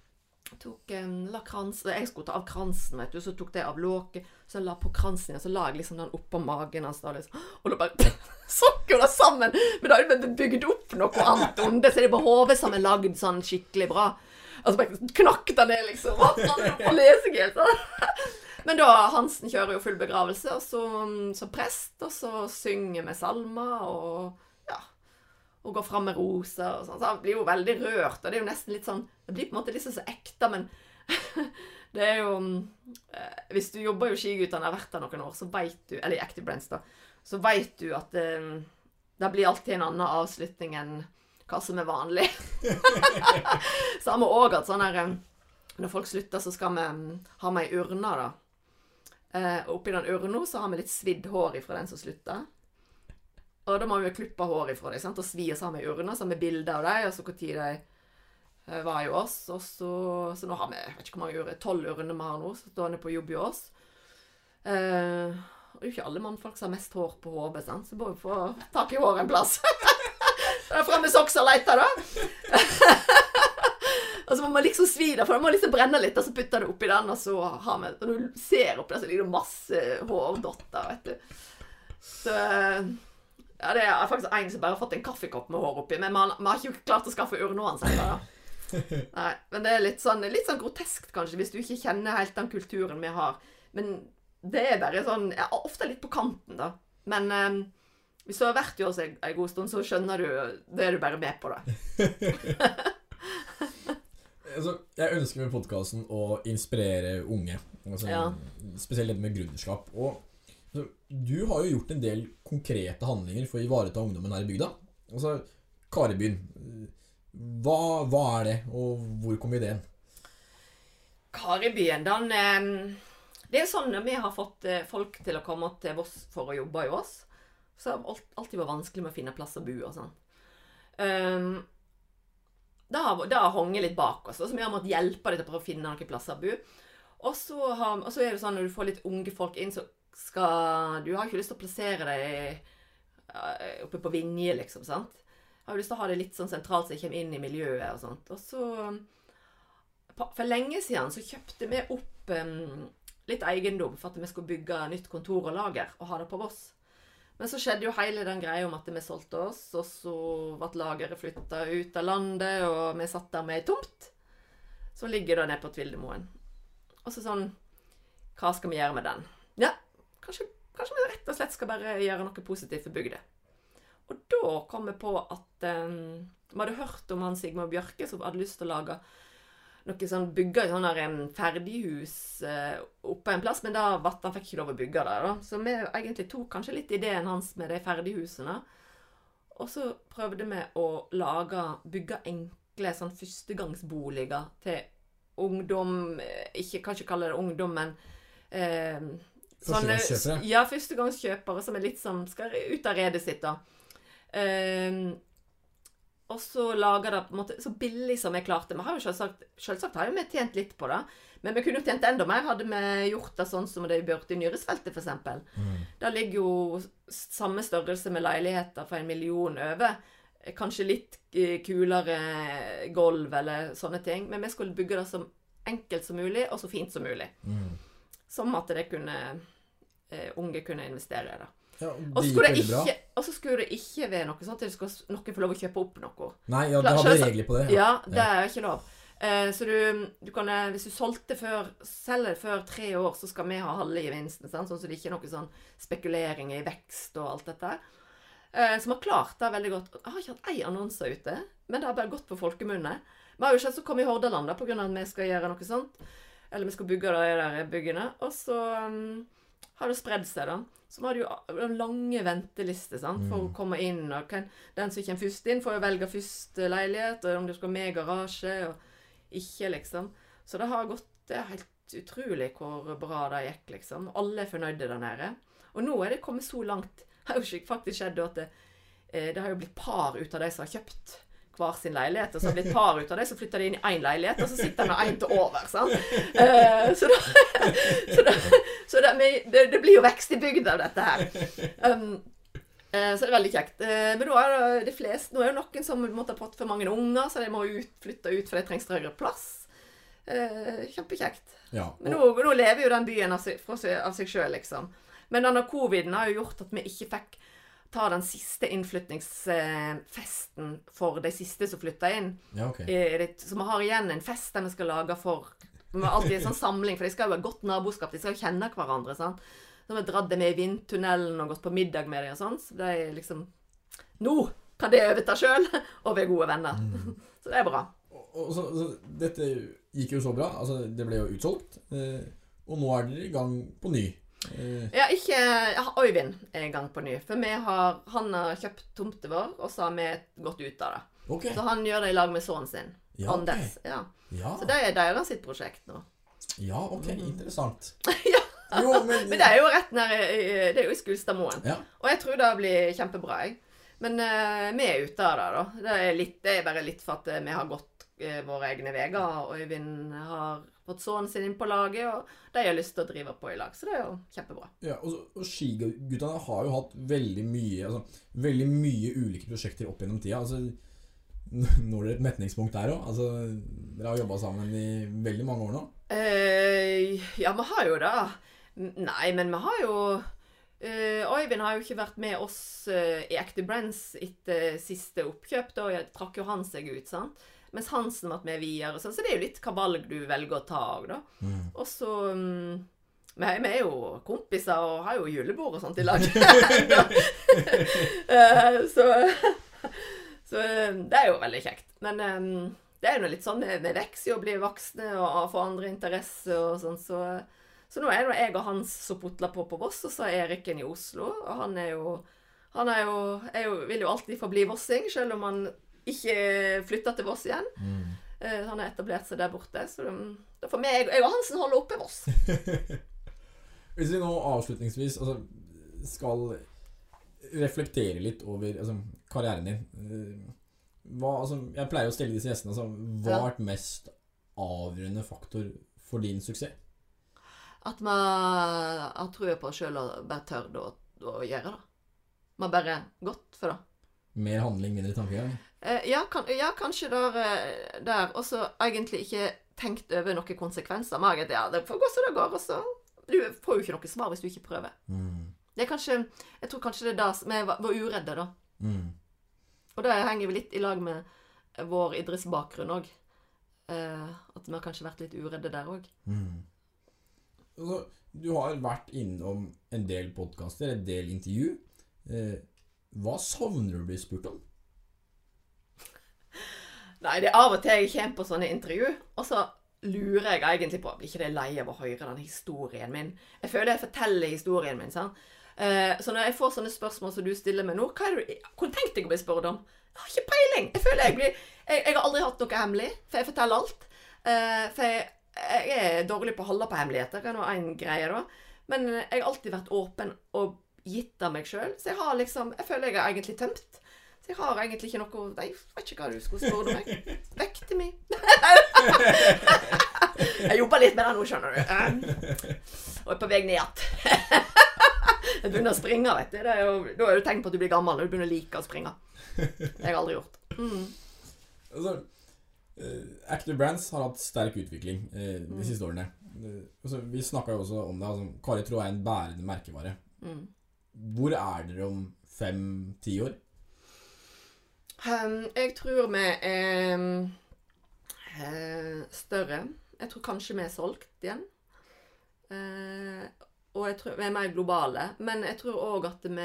tok um, la krans, Jeg skulle ta av kransen, vet du, så tok det av låket. Så jeg la på kransen igjen, så la jeg liksom den oppå magen hans. da, liksom. Og da bare *laughs* sokk jo det sammen! Men da hadde vi bygd opp noe annet onde, så det er bare hodet som er lagd sånn skikkelig bra. Og så bare knakk det ned, liksom. Og leser lese helt, sånn. *laughs* Men da Hansen kjører jo full begravelse, og så som prest, og så synger vi salmer og. Og går fram med roser og sånn. Så han blir jo veldig rørt, og det er jo nesten litt sånn Det blir på en måte liksom så ekte, men *laughs* det er jo eh, Hvis du jobber jo Skigutdannet har vært der noen år, så veit du Eller i Active Brands, da. Så veit du at det, det blir alltid en annen avslutning enn hva som er vanlig. så har vi òg hatt sånn her Når folk slutter, så skal vi ha med ei urne, da. Eh, og oppi den urna så har vi litt svidd hår ifra den som slutter. Og da må vi jo klippe håret ifra dem og svi oss av med urna, så har vi bilder av dem, og så når de eh, var jo oss. Og så, så nå har vi jeg vet ikke hvor mange urner, tolv urner vi har nå stående på jobb i oss. Eh, og det ikke alle mannfolk som har mest hår på hodet, så må vi få tak i håret en plass. *laughs* Da er fremme sokser og leter, da. og så må man liksom svi det, for det må liksom brenne litt, og så putter du oppi den, og så har vi når du ser oppi der, så ligger det masse hårdotter, vet du. Så Ja, det er faktisk en som bare har fått en kaffekopp med hår oppi, men vi har ikke klart å skaffe urne hans ennå, da. *laughs* Nei, men det er litt sånn, litt sånn groteskt, kanskje, hvis du ikke kjenner helt den kulturen vi har. Men det er bare sånn ja, Ofte litt på kanten, da. Men eh, hvis du har vært i oss en god stund, så skjønner du Det er du bare med på, da. *laughs* altså, jeg ønsker med podkasten å inspirere unge. Altså, Ja. Spesielt dette med gründerskap. Og du har jo gjort en del konkrete handlinger for å ivareta ungdommen her i bygda. Altså, Karibyen. Hva, hva er det, og hvor kom ideen? Karibyen, den eh, Det er sånn vi har fått eh, folk til å komme til Voss for å jobbe i Voss, så har det alltid vært vanskelig med å finne plass å bo og sånn. Um, har, det har honget litt bak oss, så vi har måttet hjelpe dem til å prøve å finne noen plasser å bo. Og så, og så er det sånn når du får litt unge folk inn, så skal Du har ikke lyst til å plassere dem eh, oppe på Vinje, liksom, sant? Jeg har lyst til å ha det litt sånn sentralt så jeg kommer inn i miljøet og sånt. Og så For lenge siden så kjøpte vi opp um, litt eiendom for at vi skulle bygge nytt kontor og lager og ha det på Voss. Men så skjedde jo hele den greia om at vi solgte oss, og så ble lageret flytta ut av landet, og vi satt der med ei tomt som ligger da nede på Tvildemoen. Og så sånn Hva skal vi gjøre med den? Ja, kanskje, kanskje vi rett og slett skal bare gjøre noe positivt for bygda. Og da kom vi på at um, Vi hadde hørt om han Sigmund Bjørke som hadde lyst til å lage noe sånn, bygge et sånn der, ferdighus eh, oppe en plass, men da vatt han fikk ikke lov å bygge det. da. Så vi egentlig tok kanskje litt ideen hans med de ferdighusene. Og så prøvde vi å lage, bygge enkle sånn førstegangsboliger til ungdom eh, Ikke kan ikke kalle det ungdom, men eh, sånne- Førstegangskjøpere? Ja, førstegangskjøpere som er litt som skal ut av redet sitt, da. Um, og så lager det på en måte så billig som jeg klarte. Vi har jo selvsagt, selvsagt har vi tjent litt på det. Men vi kunne jo tjent enda mer hadde vi gjort det sånn som det i gjort i Nyresfeltet, f.eks. Mm. Der ligger jo samme størrelse med leiligheter for en million over. Kanskje litt eh, kulere gulv eller sånne ting. Men vi skulle bygge det så enkelt som mulig, og så fint som mulig. Mm. Som at det kunne eh, unge kunne investere i. Ja, Og så skulle, det ikke, og så skulle det ikke være noe sånn at det skulle noen få lov å kjøpe opp noe. Nei, ja, det hadde regler på det. Ja, det er ikke lov. Eh, så du, du kan, hvis du solgte før, selger før tre år, så skal vi ha halve gevinsten. Sånn så det ikke er noe sånn spekulering i vekst og alt dette. Eh, som har klart det veldig godt. Jeg har ikke hatt ei annonse ute, men det har bare gått på folkemunne. Vi har jo ikke så kommet i Hordaland pga. på grunn av at vi skal gjøre noe sånt. Eller vi skal bygge de der byggene. Og så um, har det spredd seg, da. Så vi hadde jo en lange ventelister sant, for å komme inn. og kan, Den som kommer først inn, får jo velge første leilighet, og om du skal med garasje og ikke, liksom. Så det har gått Det er helt utrolig hvor bra det gikk, liksom. Alle er fornøyde der nede. Og nå er det kommet så langt. Det *laughs* har jo faktisk skjedd at det, eh, det har jo blitt par ut av de som har kjøpt. Hver sin leilighet. Og så har det blitt par ut av det, så flytter de inn i én leilighet, og så sitter de med én til over. sant? Uh, *laughs* så da, så, da, så da, det, blir jo vekst i bygda av dette her. Um, eh, så det er veldig kjekt. Eh, men nå er det flest, nå er det noen som måtte ha fått for mange unger, så de må ut, flytte ut for de trenger større plass. Kjempekjekt. Ja, Men nå, nå lever jo den byen av seg, seg- av seg sjøl, liksom. Men denne coviden har jo gjort at vi ikke fikk ta den siste innflytningsfesten for de siste som flytter inn. ja, okay. Så vi har igjen en fest der vi skal lage for Vi har alltid en sånn samling, for de skal jo ha godt naboskap. De skal jo kjenne hverandre. sant? Så vi har dratt dem med i vindtunnelen og gått på middag med dem og sånn. Så de er liksom Nå kan de overta sjøl *laughs* og være gode venner. *laughs* Så det er bra. Og, og så, så, dette gikk jo så bra. Altså, det ble jo utsolgt. Eh, og nå er dere i gang på ny. Eh, Ja, ikke Øyvind i gang på ny. For har, han har kjøpt tomta vår, og så har vi gått ut av det. Okay. Så han gjør det i lag med sønnen sin. Ja, Anders. Okay. Ja. Ja, Så det er deres sitt prosjekt nå. ja, ok. Interessant. *laughs* Ja. Jo, men, Men det er jo rett nær Det er jo i Skulstadmoen. Ja. Og jeg tror det blir kjempebra, jeg. Men uh, vi er ute av det, da. Det er, litt, det er bare litt for at eh, vi har gått eh, våre egne veier. Og Øyvind har fått sønnen sin inn på laget, og de har lyst til å drive på i lag. Så det er jo kjempebra. Ja, og, og Skigutta har jo hatt veldig mye altså, Veldig mye ulike prosjekter opp gjennom tida. Altså, når dere et metningspunkt der òg? Altså, dere har jobba sammen i veldig mange år nå. Eh, ja, vi har jo det. Nei, men vi har jo Uh, Øyvind har jo ikke vært med oss uh, i Active Brands etter siste oppkjøp. Da jeg trakk jo han seg ut, sant. Mens Hansen ble med videre. Så, så det er jo litt hva valg du velger å ta òg, da. Og så um, vi, er jo kompiser og har jo julebord og sånt i lag. *laughs* Eh, så, så det er jo veldig kjekt. Men um, det er jo noe litt sånn, vi vokser jo og blir voksne og og får andre interesser og sånn, så, så nå er det jeg og Hans som putler på på Voss, og så er Eriken i Oslo. Og han er jo Han er jo, er jo, vil jo alltid forbli vossing, selv om han ikke flytta til Voss igjen. Eh, Han har etablert seg der borte, så um, da får vi, jeg, og Hansen holde oppe Voss. *laughs* Hvis vi nå avslutningsvis altså, skal reflektere litt over altså, karrieren din eh, hva, altså, Jeg pleier å stille disse gjestene altså, Hva Ja. har vært mest avgjørende faktor for din suksess? At man har trua på sjøl og bare tør å, å gjøre det. Man bare gått for det. Mer handling, mindre tankegang? Eh, ja, kan, ja, kanskje der, eh, der. Og så egentlig ikke tenkt over noen konsekvenser. Men egentlig, ja, det får gå som det går, og så Du får jo ikke noe svar hvis du ikke prøver. Mm. Det er kanskje Jeg tror kanskje det er det som var var uredde, da. Mm. Og det henger vi litt i lag med vår idrettsbakgrunn òg. Eh, at vi har kanskje vært litt uredde der òg. Mm. Altså, du har vært innom en del podkaster, en del intervju. Eh, hva savner du å bli spurt om? Nei, det er av og til jeg kommer på sånne intervju, og så lurer jeg egentlig på Blir ikke det lei av å høre den historien min? Jeg føler jeg forteller historien min. sant? Eh, så når jeg får sånne spørsmål som du stiller meg nå, hva er det du, hvor tenkte jeg å bli spurt om? Jeg har ikke peiling. Jeg føler jeg blir Jeg, jeg har aldri hatt noe hemmelig, for jeg forteller alt. Eh, for jeg, jeg er dårlig på å holde på hemmeligheter, det er nå én greie, da. Men jeg har alltid vært åpen og gitt av meg sjøl, så jeg har liksom Jeg føler jeg har egentlig tømt. Jeg har egentlig ikke noe Jeg vet ikke hva du skulle spørre meg. Vekk til meg. *laughs* jeg jobber litt med det nå, skjønner du. Eh, Og er på vei ned igjen. *laughs* Jeg begynner å springe, vet du. Det er jo, da er det tegn på at du blir gammel og du begynner å like å springe. Det har jeg aldri gjort. Mm. Altså, eh, Active Brands har hatt sterk utvikling eh, de siste årene. Eh, altså, vi snakka jo også om det. Altså, Kari Tro er en bærende merkevare. Mm. Hvor er dere om fem-ti år? Um, jeg tror vi er um, eh, større. Jeg tror kanskje vi er solgt igjen. Eh, og jeg tror vi er mer globale. Men jeg tror òg at vi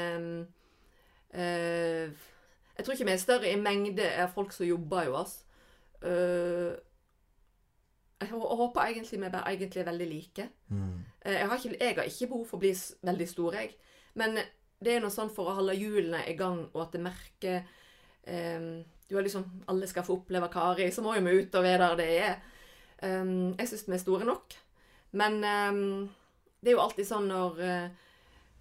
eh, Jeg tror ikke vi er større i mengde av folk som jobber hos oss. Jeg håper egentlig vi bare egentlig er veldig like. Mm. Jeg har, ikke, jeg har ikke behov for å bli veldig stor, jeg. Men det er noe sånn for å holde hjulene i gang, og at det merker eh, du har liksom, Alle skal få oppleve Kari, så må jo vi ut og være der det er. Um, jeg syns vi er store nok. Men um, det er jo alltid sånn når uh,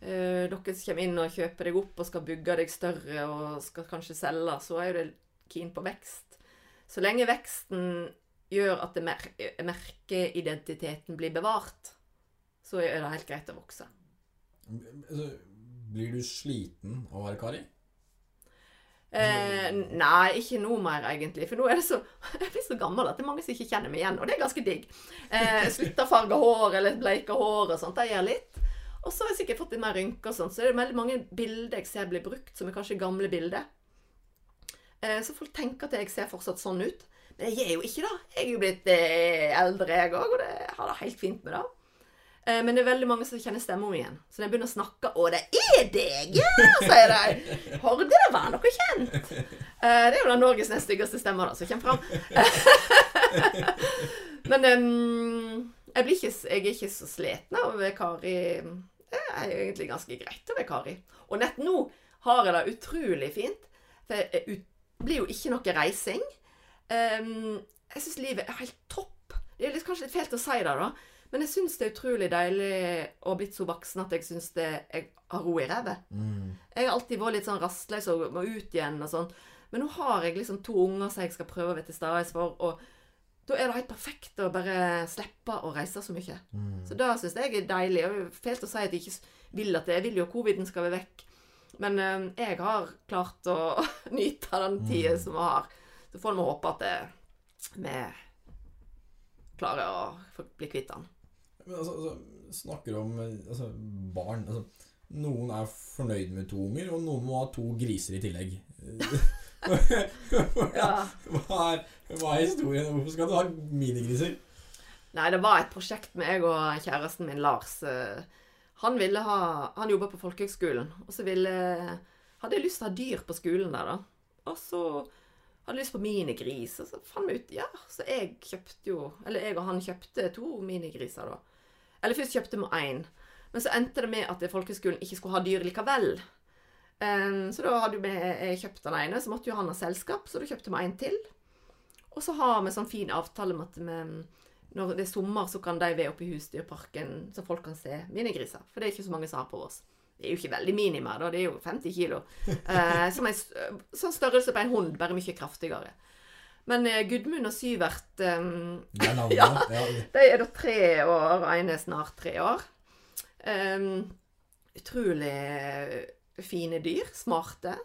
uh, dere kommer inn og kjøper deg opp og skal bygge deg større og skal kanskje selge, så er jo det keen på vekst. Så lenge veksten gjør at mer merkeidentiteten blir bevart, så er det helt greit å vokse. Altså, blir du sliten av å være Kari? Eh, nei, ikke noe mer, egentlig. For nå er det så *laughs* Jeg blir så gammel at det er mange som ikke kjenner meg igjen, og det er ganske digg. Eh, *laughs* Slutta å farge hår eller bleike hår og sånt. Det gjør litt. Og så har jeg sikkert fått litt mer rynker og sånn. så det er veldig mange bilder jeg ser blir brukt, som er kanskje gamle bilder. Eh, så folk tenker at jeg ser fortsatt sånn ut. Men jeg er jo ikke det. Jeg er jo blitt eh, eldre, jeg òg, og det har det helt fint med det. Eh, men det er veldig mange som kjenner stemmen min igjen. Så når jeg begynner å snakke 'Å, det er deg!' Ja, sier de. Horde, det var noe kjent. Eh, det er jo da Norges nest styggeste stemme da, som kommer fram. *laughs* men jeg, blir ikke, jeg er ikke så sliten av Kari. Det er egentlig ganske greit å være Kari. Og nett nå har jeg det utrolig fint. For det blir jo ikke noe reising. Jeg syns livet er helt topp. Det er kanskje litt fælt å si det, da. Men jeg syns det er utrolig deilig å ha blitt så voksen at jeg syns jeg har ro i ræva. Mm. Jeg har alltid vært litt sånn rastløs og må ut igjen og sånn. Men nå har jeg liksom to unger som jeg skal prøve å være til stede for. Og da er det helt perfekt å bare slippe å reise så mye. Mm. Så det syns jeg er deilig. Og det er fælt å si at jeg ikke vil at det. Jeg vil jo at coviden skal være vekk. Men øh, jeg har klart å *laughs* nyte den tida som vi har. Så får vi håpe at det, vi klarer å bli kvitt den. Men altså, altså snakker om altså, barn altså, Noen er fornøyd med to unger, og noen må ha to griser i tillegg. *laughs* Ja. hva, er, hva er historien? Hvorfor skal du ha minigriser? Nei, det var et prosjekt med jeg og kjæresten min, Lars. eh, Han ville ha Han jobba på folkehøgskolen, og så ville Hadde jeg lyst til å ha dyr på skolen der, da. Og så hadde lyst på minigris, og så fant vi ut Ja, så jeg kjøpte jo Eller jeg og han kjøpte to minigriser, da. Eller først kjøpte vi én. Men så endte det med at folkehøgskolen ikke skulle ha dyr likevel. Um, så da hadde vi kjøpt den ene, så måtte jo han ha selskap, så da kjøpte vi en til. Og så har vi sånn fin avtale med at vi, når det er sommer, så kan de være oppe i husdyrparken, så folk kan se mine griser. For det er ikke så mange som har på oss. Det er jo ikke veldig minima, da. Det er jo 50 kilo. *laughs* Uh, sånn størrelse på en hund, bare mye kraftigere. Men eh, Gudmund og Syvert um. Ja. ja. de er da tre år, og en er snart tre år. Um, utrolig fine dyr. Smarte.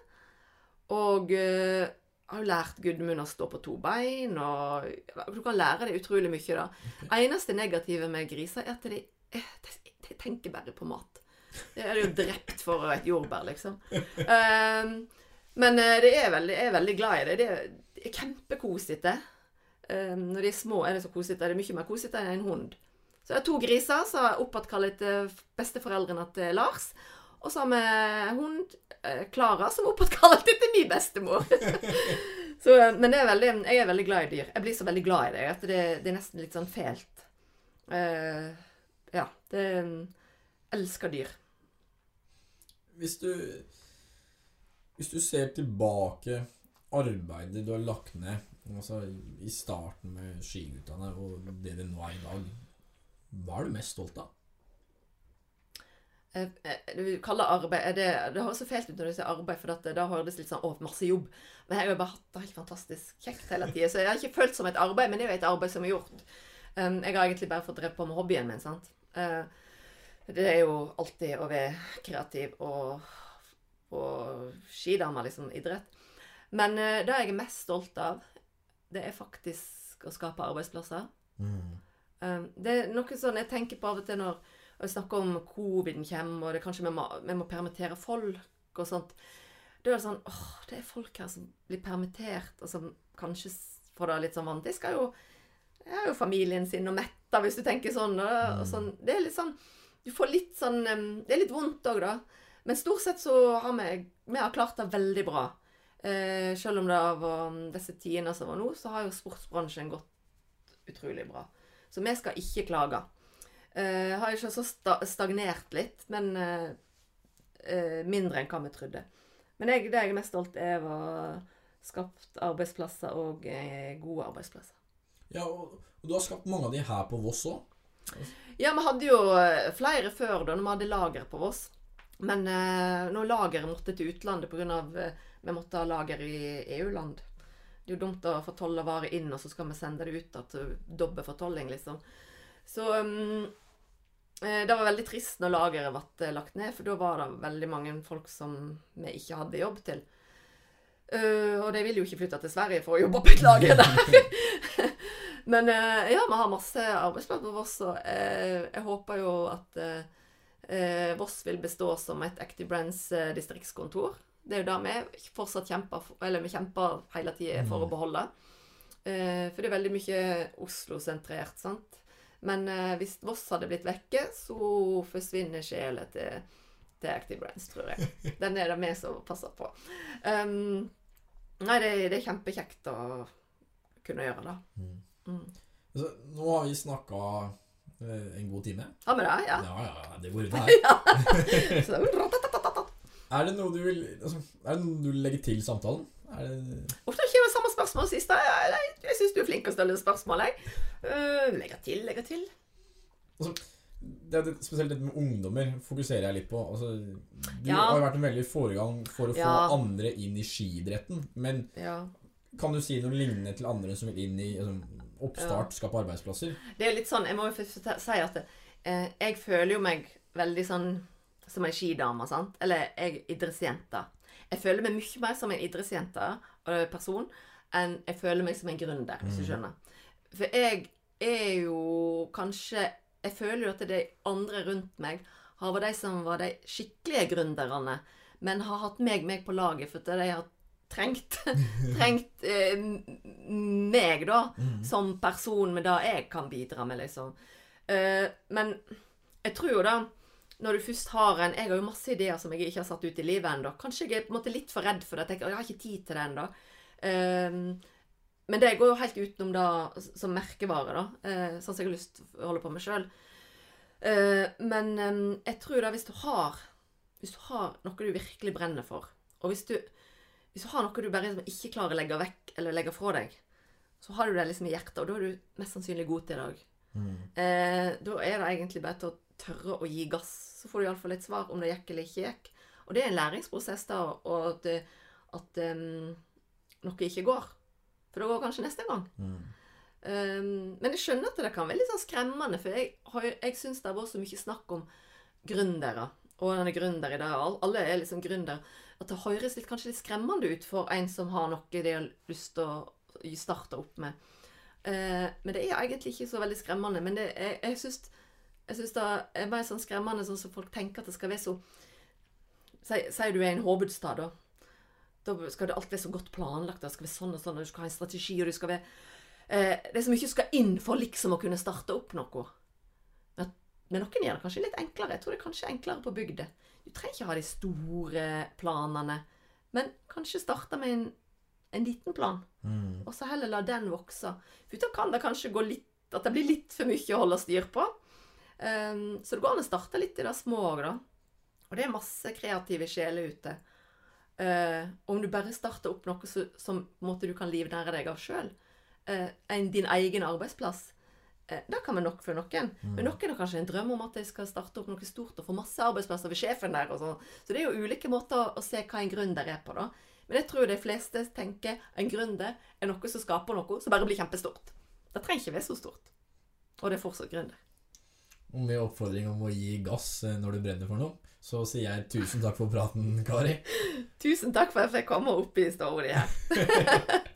Og uh, har jo lært Gudmund å stå på to bein, og du kan lære det utrolig mye, da. Eneste negative med griser er at de, eh, de, de tenker bare på mat. De er jo drept for et jordbær, liksom. Um, *laughs* men eh, de er veldig, er veldig glad i det. det er kjempekosete. Um, når de er små, er det så kosete. Det er mye mer kosete enn en hund. Så jeg har to griser som jeg oppkalt til besteforeldrene til Lars. Og så har vi hund, eh, Klara, som er til min bestemor. *laughs* så, eh, men er veldig, jeg er veldig glad i dyr. Jeg blir så veldig glad i det det, det er nesten litt sånn fælt. Uh, ja. Det elsker dyr. Hvis du Hvis du ser tilbake arbeidet du har lagt ned altså i starten med skiguttene og det det nå er i dag, hva er du mest stolt av? Eh, eh, Du kaller arbeid det, det høres så fælt ut når du sier arbeid, for da høres det litt sånn Å, masse jobb. Men jeg har jo bare hatt det helt fantastisk kjekt hele tida. Så jeg har ikke følt som et arbeid, men det er jo et arbeid som er gjort. Um, jeg har egentlig bare fått drevet på med hobbyen min, sant. Eh, det er jo alltid å være kreativ og, og skidame, liksom. Idrett. Men eh, det jeg er mest stolt av, det er faktisk å skape arbeidsplasser. Um, det er noe sånn jeg tenker på av og til når vi snakker om coviden kommer, og det kanskje vi må, vi må permittere folk og sånt. Da er det sånn åh, det er folk her som blir permittert, og som kanskje får det litt sånn vant. De skal jo Jeg har jo familien sin og metta, hvis du tenker sånn. Og, og sånn. Det er litt sånn Du får litt sånn Det er litt vondt òg, da. Men stort sett så har vi Vi har klart det veldig bra. Eh, selv om det var um, disse tidene som var nå, så har jo sportsbransjen gått utrolig bra. Så vi skal ikke klage. Eh, har ikke så sta stagnert litt, men eh, eh, mindre enn hva vi trodde. Men jeg, det jeg er mest stolt er skapt arbeidsplasser og eh, gode arbeidsplasser. Ja, og, og du har skapt mange av de her på Voss òg. Ja, vi hadde jo eh, flere før da, når vi hadde lager på Voss. Men eh, når lageret måtte til utlandet pga. Eh, vi måtte ha lager i EU-land, Det er jo dumt å fortolle varer inn, og så skal vi sende det ut til dobbel fortolling, liksom. Så um, eh, det var veldig trist når lageret ble eh, lagt ned, for da var det veldig mange folk som vi ikke hadde jobb til. Uh, og de ville jo ikke flytte til Sverige for å jobbe på et lager der. *laughs* Men uh, ja, vi har masse arbeidsplasser på Voss, og uh, jeg håper jo at Voss vil bestå som et Active Brands distriktskontor. Det er jo det vi fortsatt kjemper for, eller vi kjemper hele tida for å beholde. Eh, for det er veldig mye Oslo-sentrert, sant. Men eh, hvis Voss hadde blitt vekke, så forsvinner sjela til, til Active Brands, tror jeg. *laughs* Den er det vi som passer på. Um, nei, det, det er kjempekjekt å kunne gjøre det. Mm. Altså, nå har vi snakka en god time. Har vi det? Ja. Ja, ja, det går unna her. *laughs* Er det noe du vil altså, Er det noe du vil legge til samtalen? Er det Ofte kommer det samme spørsmål sist. Jeg, jeg, jeg syns du er flink til å stille spørsmål. Jeg. Uh, legger til, legger til. det er det, spesielt dette med ungdommer fokuserer jeg litt på. Altså, du Ja. har vært en veldig foregang for å få Ja. andre inn i skiidretten. Men Ja. kan du si noe lignende til andre som vil inn i altså, oppstart, skape arbeidsplasser? Det er litt sånn, Jeg må jo først si at eh, jeg føler jo meg veldig sånn som ei skidame. sant? Eller jeg er idrettsjente. Jeg føler meg mye mer som en idrettsjente og person enn jeg føler meg som en gründer, hvis du skjønner. For jeg er jo kanskje Jeg føler jo at de andre rundt meg har vært de som var de skikkelige gründerne, men har hatt meg med på laget for at de har trengt, *laughs* trengt eh, meg, da, som person med det jeg kan bidra med, liksom. Eh, men jeg tror jo da når du først har en Jeg har jo masse ideer som jeg ikke har satt ut i livet ennå. Kanskje jeg er på en måte litt for redd for det. Jeg jeg har ikke tid til det ennå. Eh, men det går jo helt utenom det som merkevare, da. Uh, sånn som jeg har lyst til å holde på med sjøl. men um, jeg tror da hvis du har Hvis du har noe du virkelig brenner for, og hvis du, hvis du har noe du bare liksom ikke klarer å legge vekk eller legge fra deg, så har du det liksom i hjertet, og da er du mest sannsynlig god til det òg. Eh, da er det egentlig bare til å tørre å gi gass. Så får du iallfall et svar om det gikk eller ikke gikk. Og det er en læringsprosess, da, og at, at um, noe ikke går. For det går kanskje neste gang. Um, men jeg skjønner at det kan være litt sånn skremmende, for jeg, har jeg syns det har vært så mye snakk om gründere. Og han er gründer i dag. Alle er liksom gründer. At det høres litt, kanskje litt skremmende ut for en som har noe de har lyst til å starte opp med. Eh, men det er egentlig ikke så veldig skremmende. Men det, jeg, jeg syns jeg synes det er bare sånn skremmende sånn som folk tenker at det skal være så Si si du er i en hovedstad, da. Da skal det alt være så godt planlagt. Det skal være sånn og sånn, og du skal ha en strategi, og du skal være eh, Det er så mye skal inn for liksom å kunne starte opp noe. Men, men noen gjør det kanskje litt enklere. Jeg tror det er kanskje enklere på bygda. Du trenger ikke ha de store planene, men kanskje starte med en, en liten plan. Og så heller la den vokse. For da kan det kanskje gå litt At det blir litt for mye å holde styr på. Um, så det går an å starte litt i det små òg, da. Og det er masse kreative sjeler ute. Eh, om du bare starter opp noe som måte, du kan livnære deg av sjøl, din egen arbeidsplass, eh, det kan være nok for noen. Men noen har kanskje en drøm om at de skal starte opp noe stort og få masse arbeidsplasser ved sjefen der. og sånn. Så det er jo ulike måter å se hva en gründer er på, da. Men jeg tror de fleste tenker en gründer er noe som skaper noe som bare blir kjempestort. Det trenger ikke være så stort. Og det er fortsatt gründer. Og med oppfordring om å gi gass eh, når du brenner for noe, så sier jeg tusen takk for praten, Kari. *laughs* Tusen takk for at jeg fikk komme opp i storyen her. *laughs*